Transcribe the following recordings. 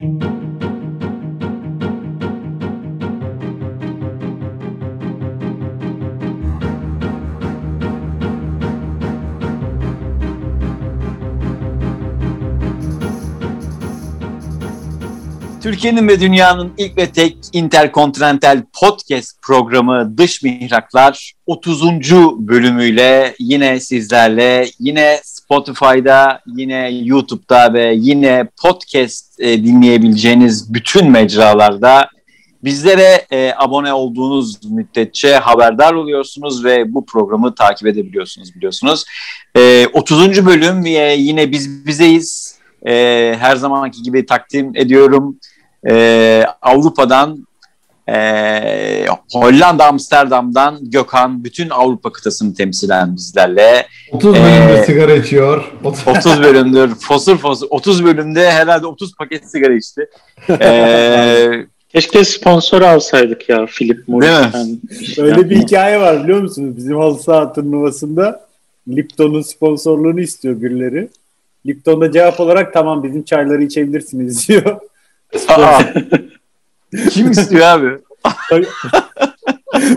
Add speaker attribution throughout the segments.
Speaker 1: Türkiye'nin ve dünyanın ilk ve tek interkontinental podcast programı Dış Mihraklar 30. bölümüyle yine sizlerle, yine Spotify'da, yine YouTube'da ve yine podcast e, dinleyebileceğiniz bütün mecralarda bizlere e, abone olduğunuz müddetçe haberdar oluyorsunuz ve bu programı takip edebiliyorsunuz biliyorsunuz. E, 30. bölüm e, yine biz bizeyiz. E, her zamanki gibi takdim ediyorum e, Avrupa'dan e, Hollanda Amsterdam'dan Gökhan bütün Avrupa kıtasını temsilen bizlerle.
Speaker 2: 30 bölümdür ee, sigara içiyor.
Speaker 1: 30 bölümdür fosur fosur 30 bölümde herhalde 30 paket sigara içti. Ee,
Speaker 3: Keşke sponsor alsaydık ya Philip Morris.
Speaker 4: Öyle bir hikaye var biliyor musunuz? Bizim halı saha turnuvasında Lipton'un sponsorluğunu istiyor birileri. Lipton da cevap olarak tamam bizim çayları içebilirsiniz diyor.
Speaker 1: Kim istiyor abi?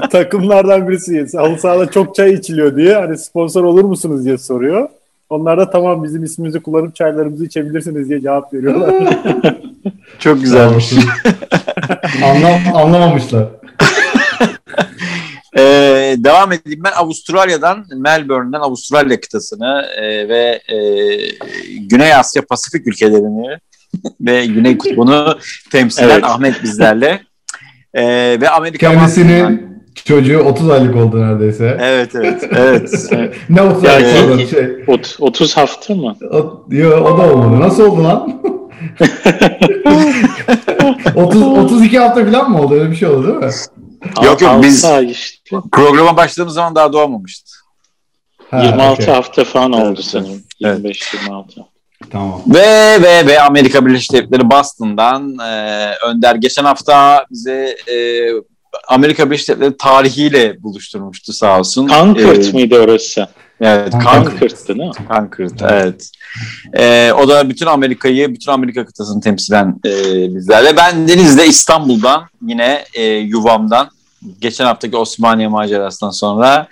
Speaker 4: Takımlardan birisi halı sahada çok çay içiliyor diye hani sponsor olur musunuz diye soruyor. Onlar da tamam bizim ismimizi kullanıp çaylarımızı içebilirsiniz diye cevap veriyorlar.
Speaker 1: çok güzelmiş.
Speaker 2: Anlam, anlamamışlar.
Speaker 1: Ee, devam edeyim ben Avustralya'dan Melbourne'den Avustralya kıtasını e, ve e, Güney Asya Pasifik ülkelerini ve Güney Kutbu'nu temsilen evet. Ahmet bizlerle. Ee, ve Amerika
Speaker 2: Kendisinin Mahsum'dan... çocuğu 30 aylık oldu neredeyse.
Speaker 1: Evet evet. evet.
Speaker 2: ne 30 aylık oldu? Şey.
Speaker 3: 30 hafta mı?
Speaker 2: O, yo, o da olmadı. Nasıl oldu lan? 30 32 hafta falan mı oldu? Öyle bir şey oldu değil mi?
Speaker 1: Yok yok biz işte. programa başladığımız zaman daha doğmamıştı.
Speaker 3: Ha, 26 okay. hafta falan oldu sanırım. 25-26.
Speaker 1: Tamam. Ve ve ve Amerika Birleşik Devletleri Boston'dan e, Önder geçen hafta bize e, Amerika Birleşik Devletleri tarihiyle buluşturmuştu sağ olsun.
Speaker 3: Concord ee, mıydı orası?
Speaker 1: Evet,
Speaker 3: Concord'dı değil mi?
Speaker 1: Concord, evet. Ee, o da bütün Amerika'yı, bütün Amerika kıtasını temsilen e, bizlerle. Ben Deniz'de İstanbul'dan yine e, yuvamdan geçen haftaki Osmaniye macerasından sonra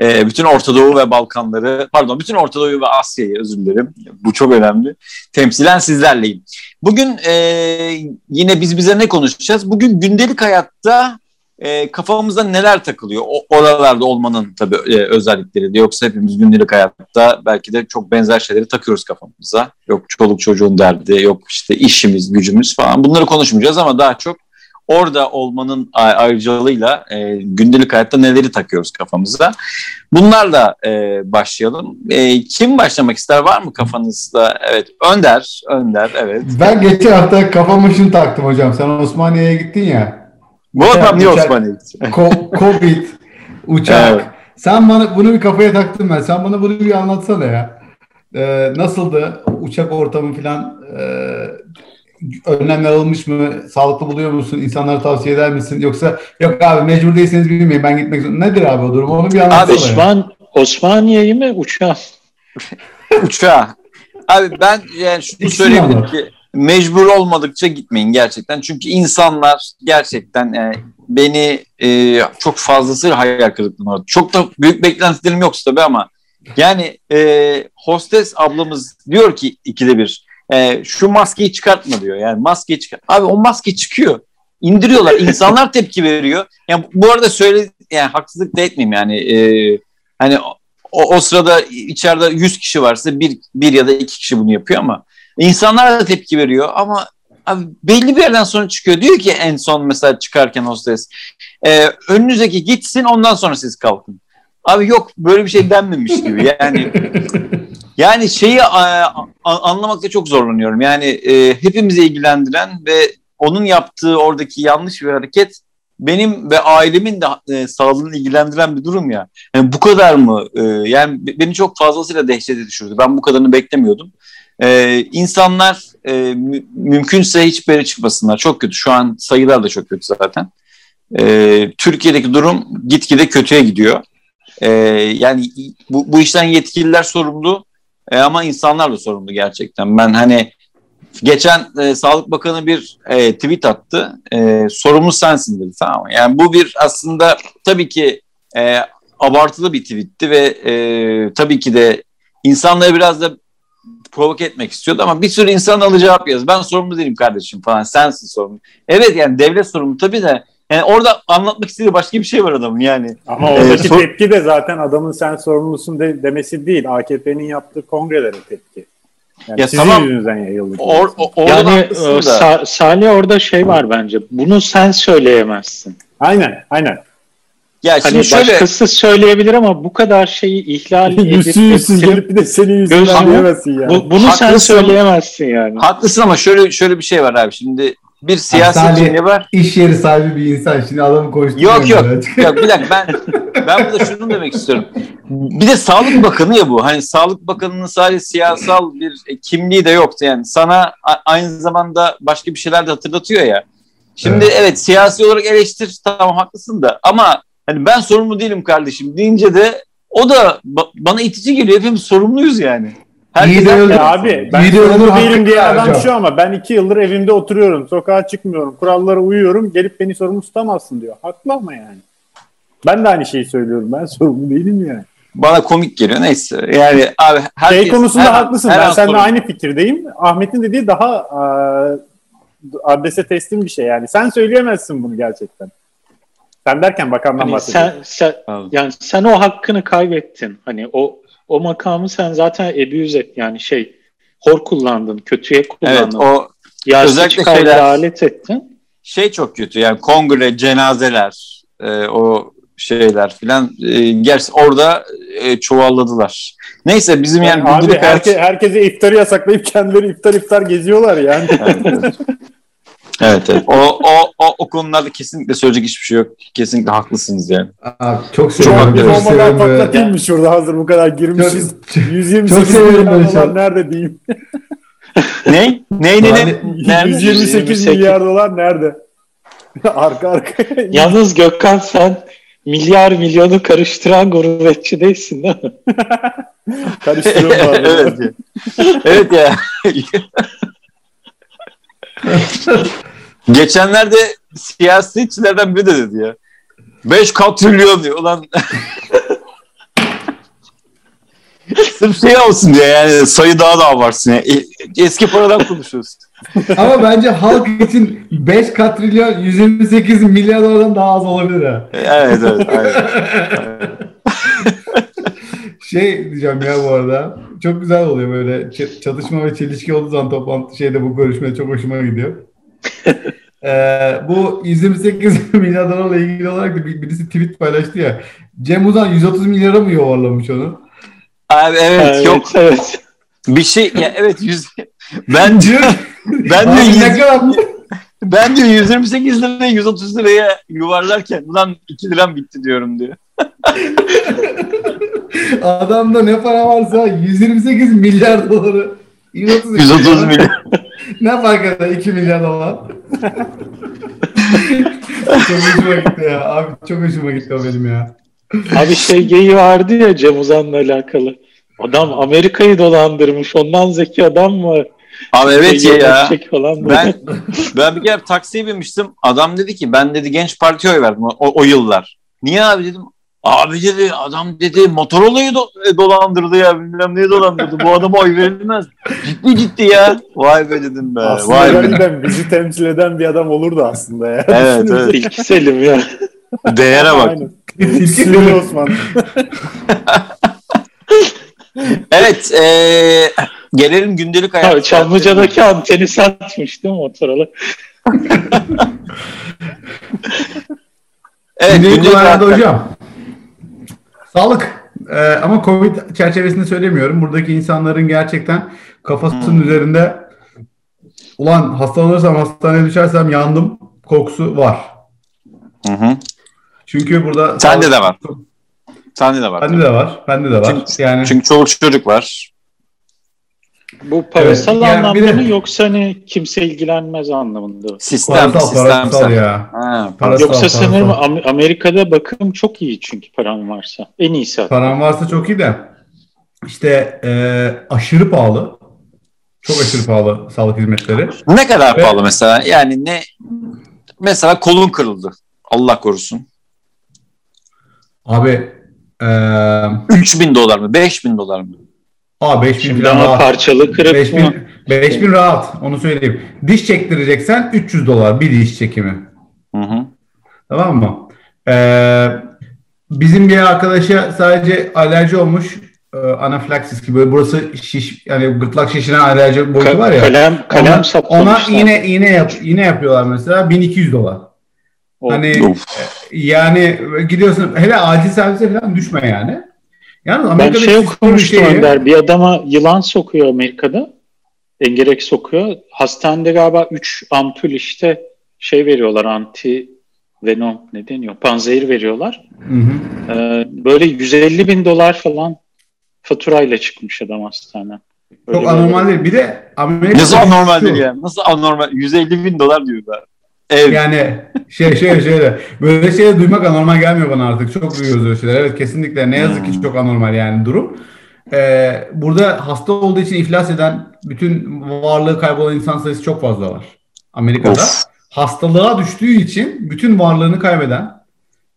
Speaker 1: e, bütün Orta Doğu ve Balkanları, pardon bütün Orta Doğu ve Asya'yı özür dilerim. Bu çok önemli. Temsilen sizlerleyim. Bugün e, yine biz bize ne konuşacağız? Bugün gündelik hayatta e, kafamızda neler takılıyor? O, oralarda olmanın tabii e, özellikleri de yoksa hepimiz gündelik hayatta belki de çok benzer şeyleri takıyoruz kafamıza. Yok çoluk çocuğun derdi, yok işte işimiz, gücümüz falan. Bunları konuşmayacağız ama daha çok orada olmanın ayrıcalığıyla e, gündelik hayatta neleri takıyoruz kafamıza. Bunlarla e, başlayalım. E, kim başlamak ister? Var mı kafanızda? Evet. Önder. Önder. Evet.
Speaker 2: Ben geçen hafta kafamı şunu taktım hocam. Sen Osmaniye'ye gittin ya.
Speaker 1: Bu adam niye Osmaniye'ye
Speaker 2: Ko- Covid, uçak. Evet. Sen bana bunu bir kafaya taktın ben. Sen bana bunu bir anlatsana ya. Ee, nasıldı uçak ortamı falan? E, önlemler alınmış mı? Sağlıklı buluyor musun? İnsanlara tavsiye eder misin? Yoksa yok abi mecbur değilseniz bilmeyin ben gitmek zorunda. Nedir abi o durum? Onu bir anlatsana. Abi
Speaker 3: Osman, Osmaniye'yi mi uçağı?
Speaker 1: uçağı. Abi ben yani şunu söyleyeyim ki mecbur olmadıkça gitmeyin gerçekten. Çünkü insanlar gerçekten yani beni e, çok fazlasıyla hayal kırıklığına uğradı. Çok da büyük beklentilerim yoksa tabii ama yani e, hostes ablamız diyor ki ikide bir e, şu maskeyi çıkartma diyor. Yani maskeyi çıkart. Abi o maske çıkıyor. İndiriyorlar. İnsanlar tepki veriyor. Yani bu arada söyle yani haksızlık da etmeyeyim yani. E, hani o, o sırada içeride 100 kişi varsa bir, bir ya da iki kişi bunu yapıyor ama insanlar da tepki veriyor ama abi belli bir yerden sonra çıkıyor. Diyor ki en son mesela çıkarken hostes e, önünüzdeki gitsin ondan sonra siz kalkın. Abi yok böyle bir şey denmemiş gibi. Yani yani şeyi a, a, anlamakta çok zorlanıyorum. Yani e, hepimizi ilgilendiren ve onun yaptığı oradaki yanlış bir hareket benim ve ailemin de e, sağlığını ilgilendiren bir durum ya. Yani bu kadar mı? E, yani beni çok fazlasıyla dehşete düşürdü. Ben bu kadarını beklemiyordum. E, insanlar e, mü, mümkünse hiçbir yere çıkmasınlar. Çok kötü. Şu an sayılar da çok kötü zaten. E, Türkiye'deki durum gitgide kötüye gidiyor. E, yani bu, bu işten yetkililer sorumlu e, ama insanlar da sorumlu gerçekten. Ben hani geçen e, Sağlık Bakanı bir e, tweet attı. E, sorumlu sensin dedi tamam? Yani bu bir aslında tabii ki e, abartılı bir tweetti ve e, tabii ki de insanları biraz da provoke etmek istiyordu ama bir sürü insan alı cevap yazdı. Ben sorumlu değilim kardeşim falan. Sensin sorumlu. Evet yani devlet sorumlu tabii de yani orada anlatmak istediği başka bir şey var adamın yani.
Speaker 4: Ama oradaki ee, tepki de zaten adamın sen sorumlusun de, demesi değil. AKP'nin yaptığı kongrelere tepki. Yani ya sizin tamam. yüzünüzden yayıldı.
Speaker 3: Or, or, yani e, Sa- Salih orada şey var bence. Bunu sen söyleyemezsin.
Speaker 4: Aynen, aynen.
Speaker 3: Ya hani şimdi şöyle, başkası söyleyebilir ama bu kadar şeyi ihlal edip
Speaker 4: yüzsüz gelip bir de senin yüzünden diyemezsin yani.
Speaker 3: Bu, bunu haklısın, sen söyleyemezsin yani.
Speaker 1: Haklısın ama şöyle şöyle bir şey var abi. Şimdi bir siyasi ne var?
Speaker 2: İş yeri sahibi bir insan. Şimdi adamı konuşturuyor.
Speaker 1: Yok yok. yok bir dakika ben ben burada şunu demek istiyorum. Bir de Sağlık Bakanı ya bu. Hani Sağlık Bakanı'nın sadece siyasal bir kimliği de yoktu yani. Sana aynı zamanda başka bir şeyler de hatırlatıyor ya. Şimdi evet, evet siyasi olarak eleştir tamam haklısın da ama hani ben sorumlu değilim kardeşim deyince de o da ba- bana itici geliyor. Hepimiz sorumluyuz yani.
Speaker 4: Herkes ya abi ben sorumlu değilim diye adam hocam. şu ama ben iki yıldır evimde oturuyorum. Sokağa çıkmıyorum. Kurallara uyuyorum. Gelip beni sorumlu tutamazsın diyor. Haklı ama yani. Ben de aynı şeyi söylüyorum. Ben sorumlu değilim yani.
Speaker 1: Bana komik geliyor neyse. Yani abi
Speaker 4: herkes, şey konusunda her haklısın. Her ben seninle aynı fikirdeyim. Ahmet'in dediği daha e, adrese teslim bir şey yani. Sen söyleyemezsin bunu gerçekten. Sen derken bakandan hani
Speaker 3: bahsediyorsun. Sen, sen, yani sen o hakkını kaybettin. Hani o o makamı sen zaten abuse et yani şey hor kullandın, kötüye kullandın. Evet o özellikle şeyler alet ettin.
Speaker 1: Şey çok kötü yani kongre, cenazeler, e, o şeyler filan e, gerçi orada e, çuvalladılar. Neyse bizim yani,
Speaker 4: yani abi herke, herkese iftarı yasaklayıp kendileri iftar iftar geziyorlar yani.
Speaker 1: Evet, evet. O, o, o, o konularda kesinlikle söyleyecek hiçbir şey yok. Kesinlikle haklısınız yani.
Speaker 2: Abi, çok seviyorum.
Speaker 4: Çok seviyorum. patlatayım mı şurada hazır bu kadar girmişiz. Çok, 128 milyon dolar nerede diyeyim.
Speaker 1: ne? Ne ne ne?
Speaker 4: 128 milyar dolar nerede? arka arka.
Speaker 3: Yalnız Gökhan sen milyar milyonu karıştıran gurbetçi değilsin değil mi?
Speaker 4: Karıştırıyorum
Speaker 1: evet. evet ya. Geçenlerde siyasetçilerden biri de dedi ya. 5 katrilyon diyor. Ulan Sırf şey olsun diye yani sayı daha da abartsın. Yani. E, eski paradan konuşuyoruz.
Speaker 2: Ama bence halk için 5 katrilyon 128 milyar dolardan daha az olabilir ha.
Speaker 1: Evet evet. Aynen.
Speaker 2: Şey diyeceğim ya bu arada. Çok güzel oluyor böyle çatışma ve çelişki olduğu zaman toplantı şeyde bu görüşme çok hoşuma gidiyor. ee, bu 128 milyar dolarla ilgili olarak da birisi tweet paylaştı ya. Cem Uzan 130 milyara mı yuvarlamış onu?
Speaker 1: Abi evet, evet yok. Evet. Bir şey ya evet yüz ben diyor ben diyor yüz, ben diyor 128 liraya 130 liraya yuvarlarken ulan 2 liram bitti diyorum diyor.
Speaker 2: Adamda ne para varsa 128 milyar doları
Speaker 1: 130, 130 milyar.
Speaker 2: ne fark eder 2 milyar dolar? çok hoşuma gitti ya. Abi çok hoşuma gitti o benim ya.
Speaker 3: Abi şey geyi vardı ya Cem Uzan'la alakalı. Adam Amerika'yı dolandırmış. Ondan zeki adam mı?
Speaker 1: Abi evet ya. Falan ben ben bir kere taksiye binmiştim. Adam dedi ki ben dedi genç partiye oy verdim o, o yıllar. Niye abi dedim. Abi dedi adam dedi Motorola'yı do e, dolandırdı ya bilmem neyi dolandırdı. Bu adama oy verilmez. Ciddi ciddi ya. Vay be dedim be.
Speaker 4: Aslında
Speaker 1: Vay
Speaker 4: be. bizi temsil eden bir adam olurdu aslında ya.
Speaker 1: Evet evet.
Speaker 3: İlk Selim ya.
Speaker 1: Değere bak.
Speaker 4: Selim Osman.
Speaker 1: evet. E, gelelim gündelik
Speaker 3: hayat. Çamlıca'daki anteni satmış değil mi Motorola?
Speaker 2: evet. Gündelik hayat hocam. Sağlık. Ee, ama Covid çerçevesinde söylemiyorum. Buradaki insanların gerçekten kafasının hmm. üzerinde ulan hastalanırsam hastaneye düşersem yandım korkusu var.
Speaker 1: Hı hı.
Speaker 2: Çünkü burada
Speaker 1: sende de var. Sende de var.
Speaker 2: Bende de var. Bende de var.
Speaker 1: Çünkü, yani çünkü çoluk çocuk var.
Speaker 3: Bu parasal evet, yani anlamda de, mı yoksa hani kimse ilgilenmez anlamında?
Speaker 1: Sistem, parasal, sistem. Parasal
Speaker 2: ya.
Speaker 3: Ha, parasal, yoksa parasal. sanırım Amerika'da bakım çok iyi çünkü paran varsa. En iyisi
Speaker 2: hatta. Paran varsa çok iyi de işte e, aşırı pahalı. Çok aşırı pahalı sağlık hizmetleri.
Speaker 1: Ne kadar Ve, pahalı mesela? Yani ne mesela kolun kırıldı. Allah korusun.
Speaker 2: Abi
Speaker 1: ee, 3 bin dolar mı? 5 bin dolar mı?
Speaker 2: Aa 5 bin falan
Speaker 3: rahat. parçalı kırık 5
Speaker 2: bin, 5 bin rahat onu söyleyeyim. Diş çektireceksen 300 dolar bir diş çekimi.
Speaker 1: Hı hı.
Speaker 2: Tamam mı? Ee, bizim bir arkadaşa sadece alerji olmuş e, anafilaksis gibi burası şiş yani gırtlak şişine alerji boyutu var ya.
Speaker 3: Kalem kalem
Speaker 2: ona, ona iğne iğne yap iğne yapıyorlar mesela 1200 dolar. Of. Hani of. E, yani gidiyorsun hele acil servise falan düşme yani.
Speaker 3: Yani Amerika'da ben şey okumuştum şeyi... Önder. Bir adama yılan sokuyor Amerika'da. Engerek sokuyor. Hastanede galiba 3 ampul işte şey veriyorlar anti venom ne deniyor? Panzehir veriyorlar. Hı hı. Ee, böyle 150 bin dolar falan faturayla çıkmış adam hastane.
Speaker 2: Böyle Çok anormal değil. Bir de
Speaker 1: Amerika'da Nasıl anormal değil ya? Nasıl anormal? 150 bin dolar diyorlar.
Speaker 2: Ev. Yani şey şey şöyle böyle şeyleri duymak anormal gelmiyor bana artık. Çok duyuyoruz öyle şeyler. Evet kesinlikle ne yazık ki hmm. çok anormal yani durum. Ee, burada hasta olduğu için iflas eden bütün varlığı kaybolan insan sayısı çok fazla var. Amerika'da. Of. Hastalığa düştüğü için bütün varlığını kaybeden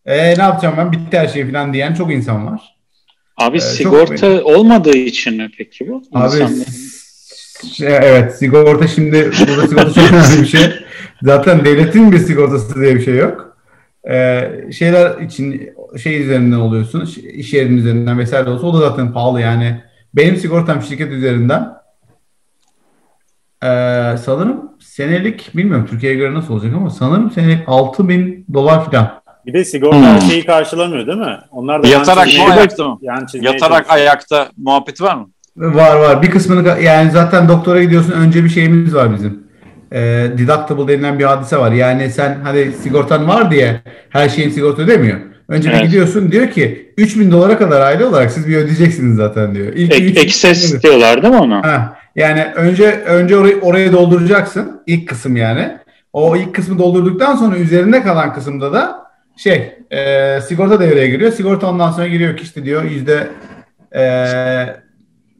Speaker 2: e, ne yapacağım ben bitti her şey falan diyen çok insan var.
Speaker 3: Abi ee, sigorta olmadığı için mi peki bu?
Speaker 2: Abi şey, evet sigorta şimdi burada sigorta çok önemli bir şey. Zaten devletin bir sigortası diye bir şey yok. Ee, şeyler için şey üzerinden oluyorsun, iş yerinin üzerinden vesaire olsa o da zaten pahalı yani. Benim sigortam şirket üzerinden ee, sanırım senelik bilmiyorum Türkiye'ye göre nasıl olacak ama sanırım senelik 6 bin dolar falan.
Speaker 4: Bir de sigorta hmm. şeyi karşılamıyor değil mi?
Speaker 1: Onlar da yatarak mı ayakta mı? Yatarak ayakta muhabbeti var mı?
Speaker 2: Var var. Bir kısmını yani zaten doktora gidiyorsun önce bir şeyimiz var bizim e, deductible denilen bir hadise var. Yani sen hadi sigortan var diye her şeyin sigorta ödemiyor. Önce evet. gidiyorsun diyor ki 3000 dolara kadar aile olarak siz bir ödeyeceksiniz zaten diyor.
Speaker 3: İlk Ek, excess diyorlar değil mi ona?
Speaker 2: Ha, yani önce önce orayı, oraya dolduracaksın. ilk kısım yani. O ilk kısmı doldurduktan sonra üzerinde kalan kısımda da şey e, sigorta devreye giriyor. Sigorta ondan sonra giriyor ki işte diyor yüzde e,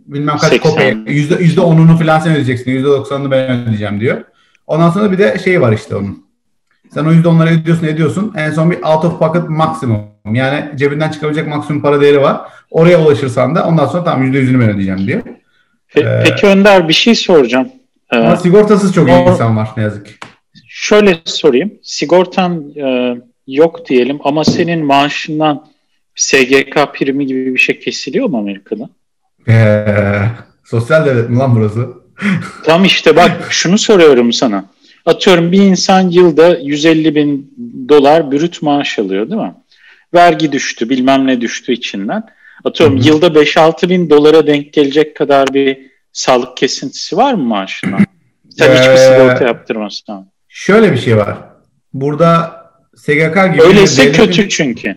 Speaker 2: bilmem kaç kopya yüzde yüzde onunu falan sen ödeyeceksin. Yüzde doksanını ben ödeyeceğim diyor. Ondan sonra bir de şey var işte onun. Sen o yüzde onları ödüyorsun ediyorsun. En son bir out of pocket maksimum. Yani cebinden çıkabilecek maksimum para değeri var. Oraya ulaşırsan da ondan sonra tam yüzde yüzünü ben ödeyeceğim diyor.
Speaker 3: Pe- ee, Peki Önder bir şey soracağım.
Speaker 2: Ee, ama sigortasız çok iyi insan var ne yazık ki.
Speaker 3: Şöyle sorayım. Sigortan e, yok diyelim ama senin maaşından SGK primi gibi bir şey kesiliyor mu Amerika'da?
Speaker 2: Ee, sosyal devlet mi lan burası?
Speaker 3: Tam işte bak şunu soruyorum sana. Atıyorum bir insan yılda 150 bin dolar brüt maaş alıyor değil mi? Vergi düştü bilmem ne düştü içinden. Atıyorum Hı-hı. yılda 5-6 bin dolara denk gelecek kadar bir sağlık kesintisi var mı maaşından? Sen ee, hiçbir sigorta yaptırmazsan.
Speaker 2: Şöyle bir şey var. Burada SGK gibi...
Speaker 3: Öyleyse devletin, kötü çünkü.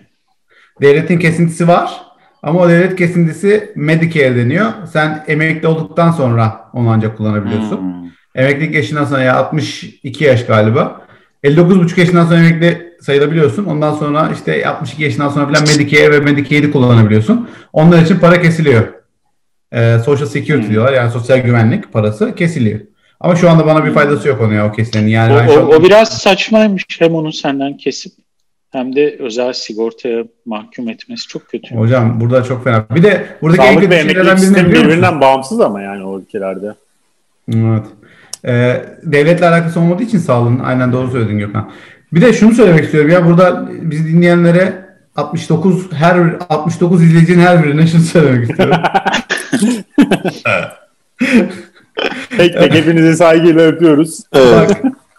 Speaker 2: Devletin kesintisi var. Ama o devlet kesintisi Medicare deniyor. Sen emekli olduktan sonra onu ancak kullanabiliyorsun. Hmm. Emeklilik yaşından sonra ya 62 yaş galiba. 59,5 yaşından sonra emekli sayılabiliyorsun. Ondan sonra işte 62 yaşından sonra falan Medicare ve Medicaid'i kullanabiliyorsun. Onlar için para kesiliyor. Ee, Social Security hmm. diyorlar. Yani sosyal güvenlik parası kesiliyor. Ama şu anda bana bir faydası yok ona ya o kesilenin. Yani
Speaker 3: o, o, o biraz saçmaymış hem onu senden kesip hem de özel sigortaya mahkum etmesi çok kötü.
Speaker 2: Hocam burada çok fena. Bir de buradaki
Speaker 4: Sağlık en kötü şeylerden birini birbirinden bağımsız ama yani o ülkelerde.
Speaker 2: Evet. Ee, devletle alakası olmadığı için sağlığın aynen doğru söyledin Gökhan. Bir de şunu söylemek istiyorum ya burada bizi dinleyenlere 69 her 69 izleyicinin her birine şunu söylemek istiyorum.
Speaker 4: tek tek hepinizi saygıyla öpüyoruz.
Speaker 2: Bak,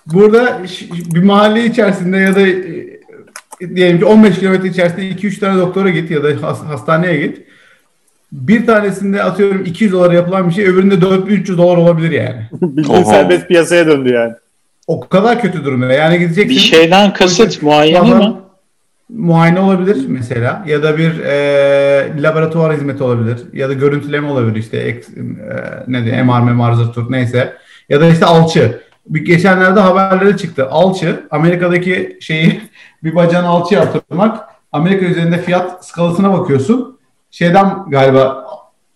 Speaker 2: burada bir mahalle içerisinde ya da diyelim ki 15 kilometre içerisinde 2-3 tane doktora git ya da hastaneye git. Bir tanesinde atıyorum 200 dolar yapılan bir şey öbüründe 4300 dolar olabilir yani.
Speaker 4: Bildiğin serbest piyasaya döndü yani.
Speaker 2: O kadar kötü durumda. Yani gideceksin.
Speaker 3: Bir şeyden kasıt muayene mi?
Speaker 2: Muayene olabilir mesela ya da bir e, laboratuvar hizmeti olabilir ya da görüntüleme olabilir işte e, ne diye MR, MR, zırt neyse ya da işte alçı. Bir geçenlerde haberleri çıktı. Alçı Amerika'daki şeyi bir bacağını alçı yaptırmak. Amerika üzerinde fiyat skalasına bakıyorsun. Şeyden galiba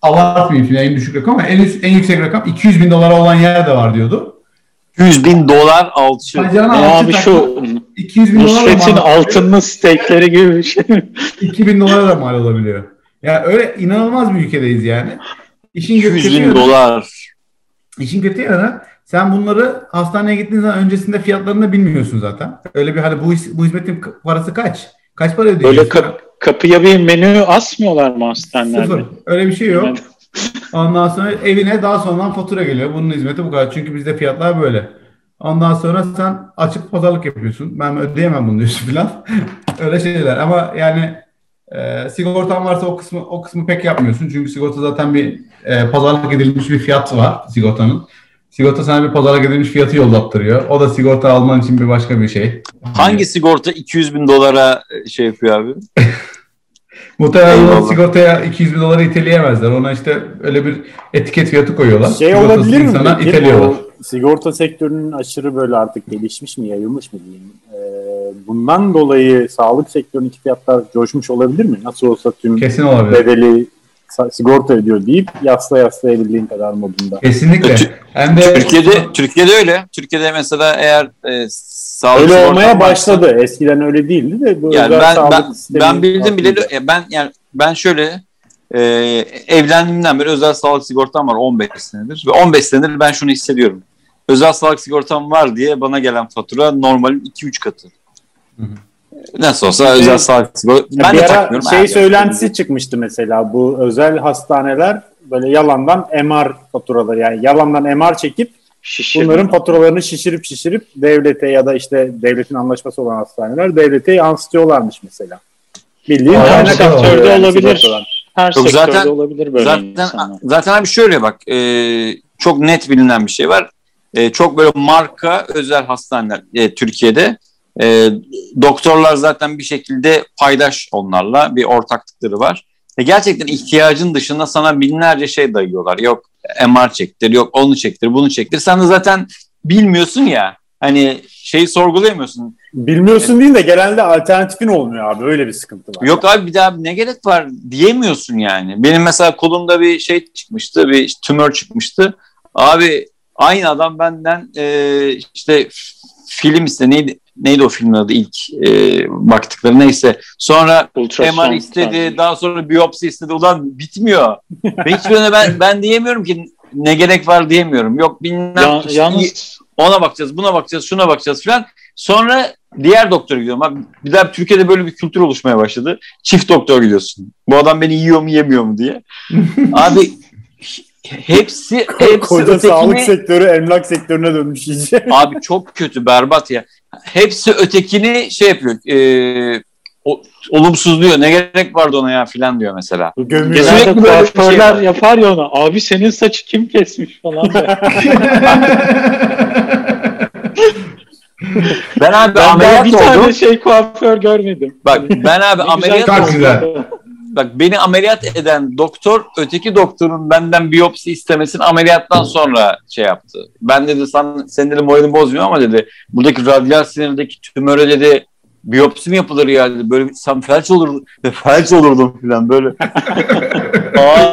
Speaker 2: abartmayayım şimdi en düşük rakam ama en, üst, en yüksek rakam 200 bin dolara olan yer de var diyordu.
Speaker 1: 100 bin dolar alçı.
Speaker 3: Bacağına ya abi şu 200 bin Nusret'in altınlı steakleri gibi bir şey.
Speaker 2: 2000 dolara da mal olabiliyor. Ya yani öyle inanılmaz bir ülkedeyiz yani.
Speaker 1: İşin 200 bin dolar.
Speaker 2: İşin kötü yanı sen bunları hastaneye gittiğin zaman öncesinde fiyatlarını bilmiyorsun zaten. Öyle bir hani bu, bu hizmetin parası kaç? Kaç para ödüyorsun?
Speaker 3: Böyle kap- kapıya bir menü asmıyorlar mı hastanelerde? Sıfır.
Speaker 2: Öyle bir şey yok. Ondan sonra evine daha sonradan fatura geliyor. Bunun hizmeti bu kadar. Çünkü bizde fiyatlar böyle. Ondan sonra sen açık pazarlık yapıyorsun. Ben ödeyemem bunu diyorsun filan. Öyle şeyler. Ama yani e, sigortan varsa o kısmı o kısmı pek yapmıyorsun. Çünkü sigorta zaten bir e, pazarlık edilmiş bir fiyat var sigortanın. Sigorta sana bir pazarlık edilmiş fiyatı yollattırıyor. O da sigorta alman için bir başka bir şey.
Speaker 1: Hangi sigorta 200 bin dolara e, şey yapıyor abi?
Speaker 2: Muhtemelen sigortaya 200 bin doları iteleyemezler. Ona işte öyle bir etiket fiyatı koyuyorlar.
Speaker 4: Şey olabilir mi? Sana iteliyorlar. sigorta sektörünün aşırı böyle artık gelişmiş mi, yayılmış mı diyeyim. Ee, bundan dolayı sağlık sektöründeki fiyatlar coşmuş olabilir mi? Nasıl olsa tüm
Speaker 2: Kesin olabilir.
Speaker 4: bedeli sigorta ediyor deyip yasla yaslayabildiğin kadar modunda.
Speaker 2: Kesinlikle.
Speaker 1: Hem de Türkiye'de Türkiye'de öyle. Türkiye'de mesela eğer e,
Speaker 4: sağlık öyle olmaya başladı. Varsa, Eskiden öyle değildi de
Speaker 1: bu yani ben ben, ben bildim bile ben yani ben şöyle e, evlendiğimden beri özel sağlık sigortam var 15 senedir ve 15 senedir ben şunu hissediyorum. Özel sağlık sigortam var diye bana gelen fatura normalin 2-3 katı. Hı hı. Nasıl olsa şey, özel sağlık sigorta.
Speaker 4: Ben bir de takmıyorum. Şey söylentisi çıkmıştı mesela bu özel hastaneler böyle yalandan MR faturaları yani yalandan MR çekip Şişirme. bunların faturalarını şişirip şişirip devlete ya da işte devletin anlaşması olan hastaneler devlete yansıtıyorlarmış mesela.
Speaker 3: Bildiğin kaynak sektörde yani olabilir. Her Yok, sektörde zaten, olabilir böyle
Speaker 1: zaten, insanlar. Zaten abi şöyle bak e, çok net bilinen bir şey var. E, çok böyle marka özel hastaneler e, Türkiye'de e, doktorlar zaten bir şekilde paydaş onlarla bir ortaklıkları var. Ve gerçekten ihtiyacın dışında sana binlerce şey dayıyorlar. Yok MR çektir, yok onu çektir, bunu çektir. Sen de zaten bilmiyorsun ya. Hani şeyi sorgulayamıyorsun.
Speaker 4: Bilmiyorsun değil de genelde alternatifin olmuyor abi. Öyle bir sıkıntı var.
Speaker 1: Yok abi bir daha ne gerek var diyemiyorsun yani. Benim mesela kolumda bir şey çıkmıştı. Bir tümör çıkmıştı. Abi aynı adam benden e, işte film iste neydi neydi o filmin adı ilk e, baktıkları neyse. Sonra Ultrason MR istedi, tabii. daha sonra biyopsi istedi. Ulan bitmiyor. Hiçbirine ben ben diyemiyorum ki ne gerek var diyemiyorum. Yok bilmem ya, işte, yalnız... ona bakacağız, buna bakacağız, şuna bakacağız falan. Sonra diğer doktora gidiyorum. Abi, bir daha Türkiye'de böyle bir kültür oluşmaya başladı. Çift doktor gidiyorsun. Bu adam beni yiyor mu yemiyor mu diye. Abi hepsi hepsi
Speaker 4: Koca ötekini... sağlık sektörü emlak sektörüne dönmüş iyice.
Speaker 1: Abi çok kötü berbat ya hepsi ötekini şey yapıyor. E, o, olumsuzluyor. Ne gerek vardı ona ya filan diyor mesela.
Speaker 3: Gömüyor. Sürekli böyle şey var. yapar ya ona. Abi senin saçı kim kesmiş falan.
Speaker 1: ben abi ben ameliyat
Speaker 3: bir oldum. tane şey kuaför görmedim.
Speaker 1: Bak ben abi ameliyat oldum bak beni ameliyat eden doktor öteki doktorun benden biyopsi istemesini ameliyattan sonra şey yaptı. Ben dedi sen, senin dedi moralini bozmuyor ama dedi buradaki radyal sinirdeki tümöre dedi biyopsi mi yapılır ya dedi. Böyle sen felç olur ve felç olurdum falan böyle.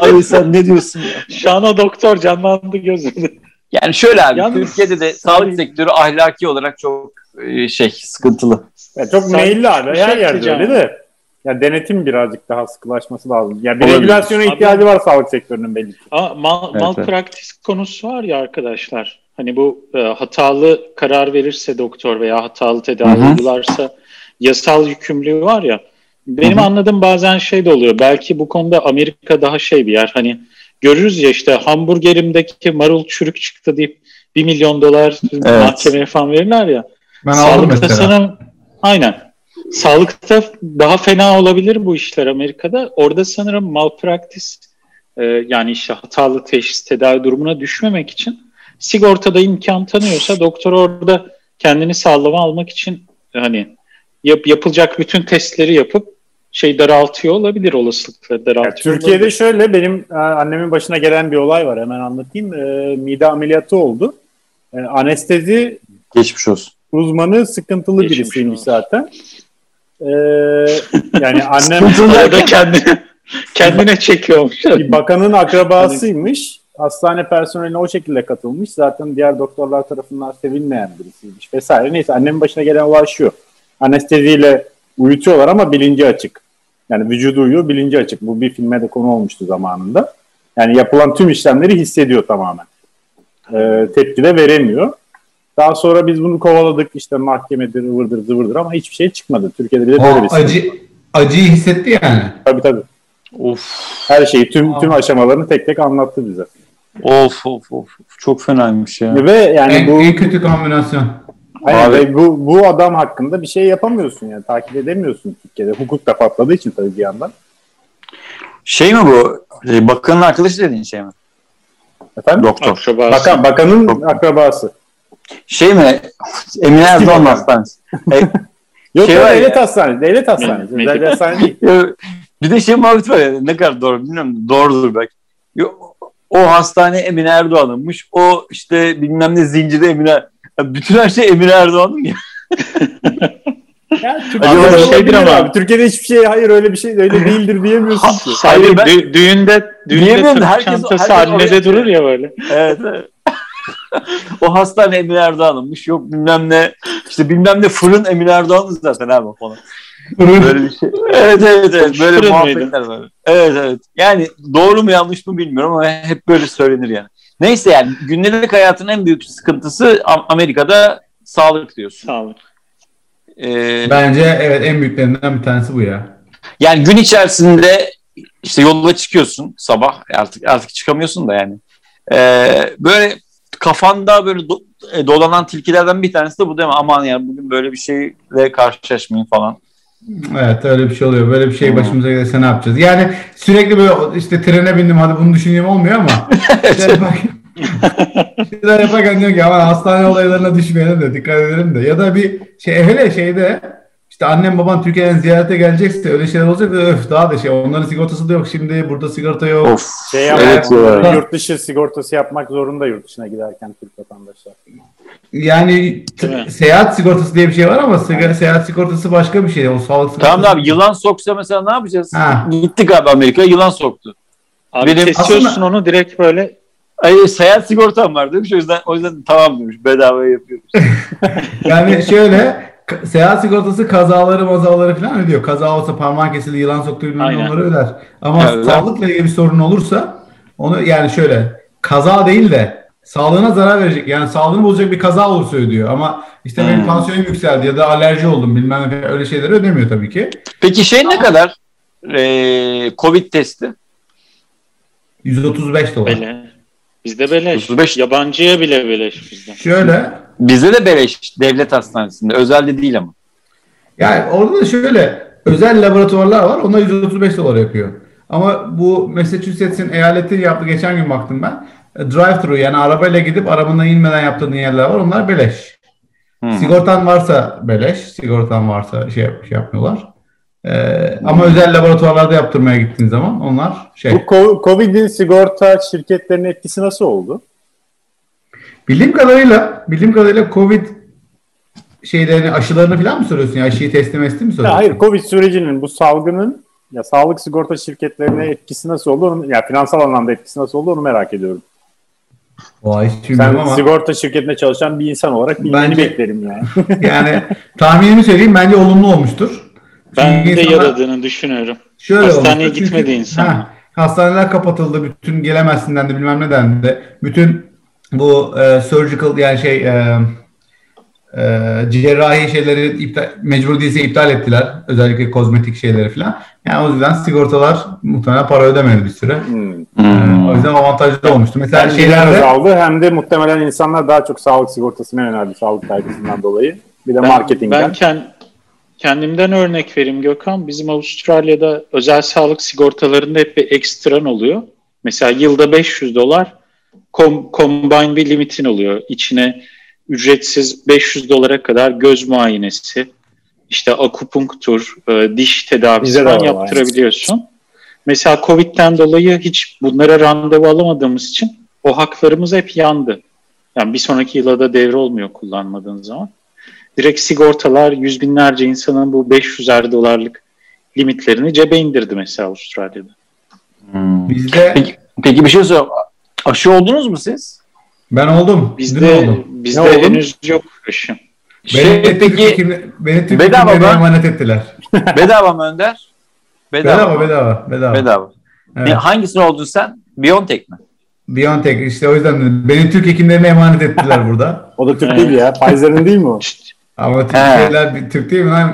Speaker 1: Abi sen ne diyorsun ya?
Speaker 3: O doktor canlandı gözünde.
Speaker 1: Yani şöyle abi Yalnız, Türkiye'de de sağlık sektörü ahlaki olarak çok e, şey sıkıntılı.
Speaker 4: Ya çok meyilli abi. Her şey yerde öyle de. Ya denetim birazcık daha sıkılaşması lazım. Ya bir regülasyona ihtiyacı var sağlık sektörünün belli ki.
Speaker 3: Ama mal, evet, malpraktis evet. konusu var ya arkadaşlar. Hani bu e, hatalı karar verirse doktor veya hatalı tedavi uygularsa yasal yükümlülüğü var ya. Benim Hı-hı. anladığım bazen şey de oluyor. Belki bu konuda Amerika daha şey bir yer. Hani görürüz ya işte hamburgerimdeki marul çürük çıktı deyip bir milyon dolar evet. mahkemeye falan verirler ya. Ben Sağlıkta sanırım aynen Sağlıkta daha fena olabilir bu işler Amerika'da. Orada sanırım malpraktis e, yani işte hatalı teşhis tedavi durumuna düşmemek için sigortada imkan tanıyorsa doktor orada kendini sağlama almak için hani yap, yapılacak bütün testleri yapıp şey daraltıyor olabilir olasılıkları daraltıyor.
Speaker 4: Ya, Türkiye'de olabilir. şöyle benim e, annemin başına gelen bir olay var hemen anlatayım. E, mide ameliyatı oldu. E, anestezi
Speaker 1: geçmiş olsun.
Speaker 4: Uzmanı sıkıntılı Geçmiş birisiymiş olsun. zaten. Ee, yani annem
Speaker 3: orada kendini Kendine çekiyormuş.
Speaker 4: Bir bakanın akrabasıymış. Hastane personeline o şekilde katılmış. Zaten diğer doktorlar tarafından sevilmeyen birisiymiş vesaire. Neyse annemin başına gelen olay şu. Anesteziyle uyutuyorlar ama bilinci açık. Yani vücudu uyuyor, bilinci açık. Bu bir filme de konu olmuştu zamanında. Yani yapılan tüm işlemleri hissediyor tamamen. Ee, tepki de veremiyor. Daha sonra biz bunu kovaladık işte mahkemedir, ıvırdır, zıvırdır ama hiçbir şey çıkmadı. Türkiye'de bile böyle bir
Speaker 2: şey. Acı, acıyı hissetti yani.
Speaker 4: Tabii tabii. Of. Her şeyi, tüm tüm aşamalarını tek tek anlattı bize.
Speaker 1: Of of of. Çok fenaymış ya.
Speaker 2: Ve yani en, bu en kötü kombinasyon.
Speaker 4: Hayır, bu, bu adam hakkında bir şey yapamıyorsun yani. Takip edemiyorsun Türkiye'de. Hukuk da patladığı için tabii bir yandan.
Speaker 1: Şey mi bu? E, bakanın arkadaşı dediğin şey mi?
Speaker 4: Efendim?
Speaker 1: Doktor.
Speaker 4: Akrabası. Bakan, bakanın Doktor. akrabası.
Speaker 1: Şey mi? Emine Erdoğan Hastanesi.
Speaker 4: E, Yok şey ya, devlet hastanesi. Devlet hastanesi. Devlet hastanesi değil.
Speaker 1: bir de şey muhabbet var ya ne kadar doğru bilmiyorum. Doğrudur belki. O hastane Emine Erdoğan'ınmış. O işte bilmem ne zinciri Emine. Bütün her şey Emine Erdoğan'ın ya.
Speaker 4: Ya, Acaba şeydir ama abi. Türkiye'de hiçbir şey hayır öyle bir şey öyle değildir diyemiyorsun ki.
Speaker 3: Hayır ben, dü- düğünde düğünde Türk herkes, çantası herkes annede durur ya böyle.
Speaker 1: Evet. evet. o hastane Emine Erdoğan'ınmış. Yok bilmem ne işte bilmem ne fırın Emine Erdoğan'ın zaten abi falan. Böyle bir şey. Evet evet evet. Böyle fırın muhabbetler var. Evet evet. Yani doğru mu yanlış mı bilmiyorum ama hep böyle söylenir yani. Neyse yani gündelik hayatın en büyük sıkıntısı Amerika'da sağlık diyorsun.
Speaker 3: Sağlık.
Speaker 2: Ee, Bence evet en büyüklerinden bir tanesi bu ya.
Speaker 1: Yani gün içerisinde işte yola çıkıyorsun sabah artık artık çıkamıyorsun da yani. Ee, böyle kafanda böyle do, e, dolanan tilkilerden bir tanesi de bu değil mi? Aman yani bugün böyle bir şeyle karşılaşmayayım falan.
Speaker 2: Evet öyle bir şey oluyor. Böyle bir şey hmm. başımıza gelirse ne yapacağız? Yani sürekli böyle işte trene bindim hadi bunu düşüneyim olmuyor ama işte bak, şeyler yaparken diyor ki aman hastane olaylarına düşmeyelim de dikkat edelim de. Ya da bir şey hele şeyde işte annem baban Türkiye'den ziyarete gelecekse öyle şeyler olacak da öf daha da şey onların sigortası da yok şimdi burada sigorta yok. Of.
Speaker 4: Şey evet, ya. yurt dışı sigortası yapmak zorunda yurt dışına giderken Türk vatandaşlar.
Speaker 2: Yani seyahat sigortası diye bir şey var ama sigara, seyahat sigortası başka bir şey. O sağlık sigortası.
Speaker 1: Tamam abi yılan soksa mesela ne yapacağız? Ha. Gittik abi Amerika'ya yılan soktu.
Speaker 3: Abi Benim kesiyorsun aslında, onu direkt böyle
Speaker 1: Ay, seyahat sigortam var demiş. O yüzden o yüzden tamam demiş. Bedava yapıyoruz.
Speaker 2: yani şöyle seyahat sigortası kazaları mazaları falan ödüyor. Kaza olsa parmağı kesildi, yılan soktu onları öder. Ama evet, sağlıkla ilgili bir sorun olursa onu yani şöyle kaza değil de sağlığına zarar verecek yani sağlığını bozacak bir kaza olursa ödüyor. Ama işte hmm. benim tansiyonum yükseldi ya da alerji oldum bilmem ne öyle şeyleri ödemiyor tabii ki.
Speaker 1: Peki şey ne kadar? Ee, Covid testi?
Speaker 2: 135 dolar.
Speaker 3: Öyle. Bizde beleş. 35. Yabancıya bile beleş bizde.
Speaker 2: Şöyle.
Speaker 1: Bizde de beleş devlet hastanesinde. Özelde değil ama.
Speaker 2: Yani orada da şöyle özel laboratuvarlar var. Onlar 135 dolar yapıyor. Ama bu Massachusetts'in eyaleti yaptı. Geçen gün baktım ben. Drive-thru yani arabayla gidip arabandan inmeden yaptığın yerler var. Onlar beleş. Hmm. Sigortan varsa beleş. Sigortan varsa şey, şey yapmıyorlar. Ee, ama özel laboratuvarlarda yaptırmaya gittiğin zaman onlar şey.
Speaker 4: Bu Covid'in sigorta şirketlerinin etkisi nasıl oldu?
Speaker 2: Bildiğim kadarıyla, bildiğim kadarıyla Covid şeylerini, aşılarını falan mı soruyorsun ya? Aşıyı teslim ettin mi soruyorsun?
Speaker 4: Ya hayır, Covid sürecinin, bu salgının ya sağlık sigorta şirketlerine etkisi nasıl oldu? Onu, ya finansal anlamda etkisi nasıl oldu onu merak ediyorum.
Speaker 2: Hiç
Speaker 4: Sen ama. sigorta şirketinde çalışan bir insan olarak bilmeni beklerim yani.
Speaker 2: yani tahminimi söyleyeyim bence olumlu olmuştur.
Speaker 3: Ben de yaradığını düşünüyorum. Şöyle Hastaneye gitmedi çünkü, insan. Ha,
Speaker 2: hastaneler kapatıldı. Bütün gelemezsinden de bilmem neden de. Bütün bu e, surgical yani şey e, e, cerrahi şeyleri iptal, mecbur değilse iptal ettiler. Özellikle kozmetik şeyleri falan. Yani o yüzden sigortalar muhtemelen para ödemedi bir süre. Hmm. Ee, o yüzden avantajlı olmuştu. Mesela
Speaker 4: hem şeylerde azaldı hem de muhtemelen insanlar daha çok sağlık sigortasına yöneldi sağlık kaygısından dolayı. Bir de ben, marketingden.
Speaker 3: Ben kend, Kendimden örnek vereyim Gökhan. Bizim Avustralya'da özel sağlık sigortalarında hep bir ekstran oluyor. Mesela yılda 500 dolar kom, combine bir limitin oluyor. İçine ücretsiz 500 dolara kadar göz muayenesi, işte akupunktur, e, diş tedavisi falan yaptırabiliyorsun. Mesela Covid'den dolayı hiç bunlara randevu alamadığımız için o haklarımız hep yandı. Yani bir sonraki yıla da devre olmuyor kullanmadığın zaman direkt sigortalar yüz binlerce insanın bu 500'er dolarlık limitlerini cebe indirdi mesela Avustralya'da.
Speaker 1: Hmm. Bizde peki, peki bir şey söyle. Aşı oldunuz mu siz?
Speaker 2: Ben oldum.
Speaker 3: Bizde oldum. bizde henüz yok aşı.
Speaker 2: Şey, beni peki Türk beni Türk bedava mı? emanet ettiler.
Speaker 1: bedava mı Önder?
Speaker 2: Bedava bedava bedava.
Speaker 1: Bedava. bedava. Evet. Ne, hangisini oldun sen? Biontech mi?
Speaker 2: Biontech işte o yüzden beni Türk hekimlerine emanet ettiler burada.
Speaker 4: o da Türk değil ya. Pfizer'ın değil mi o?
Speaker 2: Ama Türkiye'ler Türk değil mi lan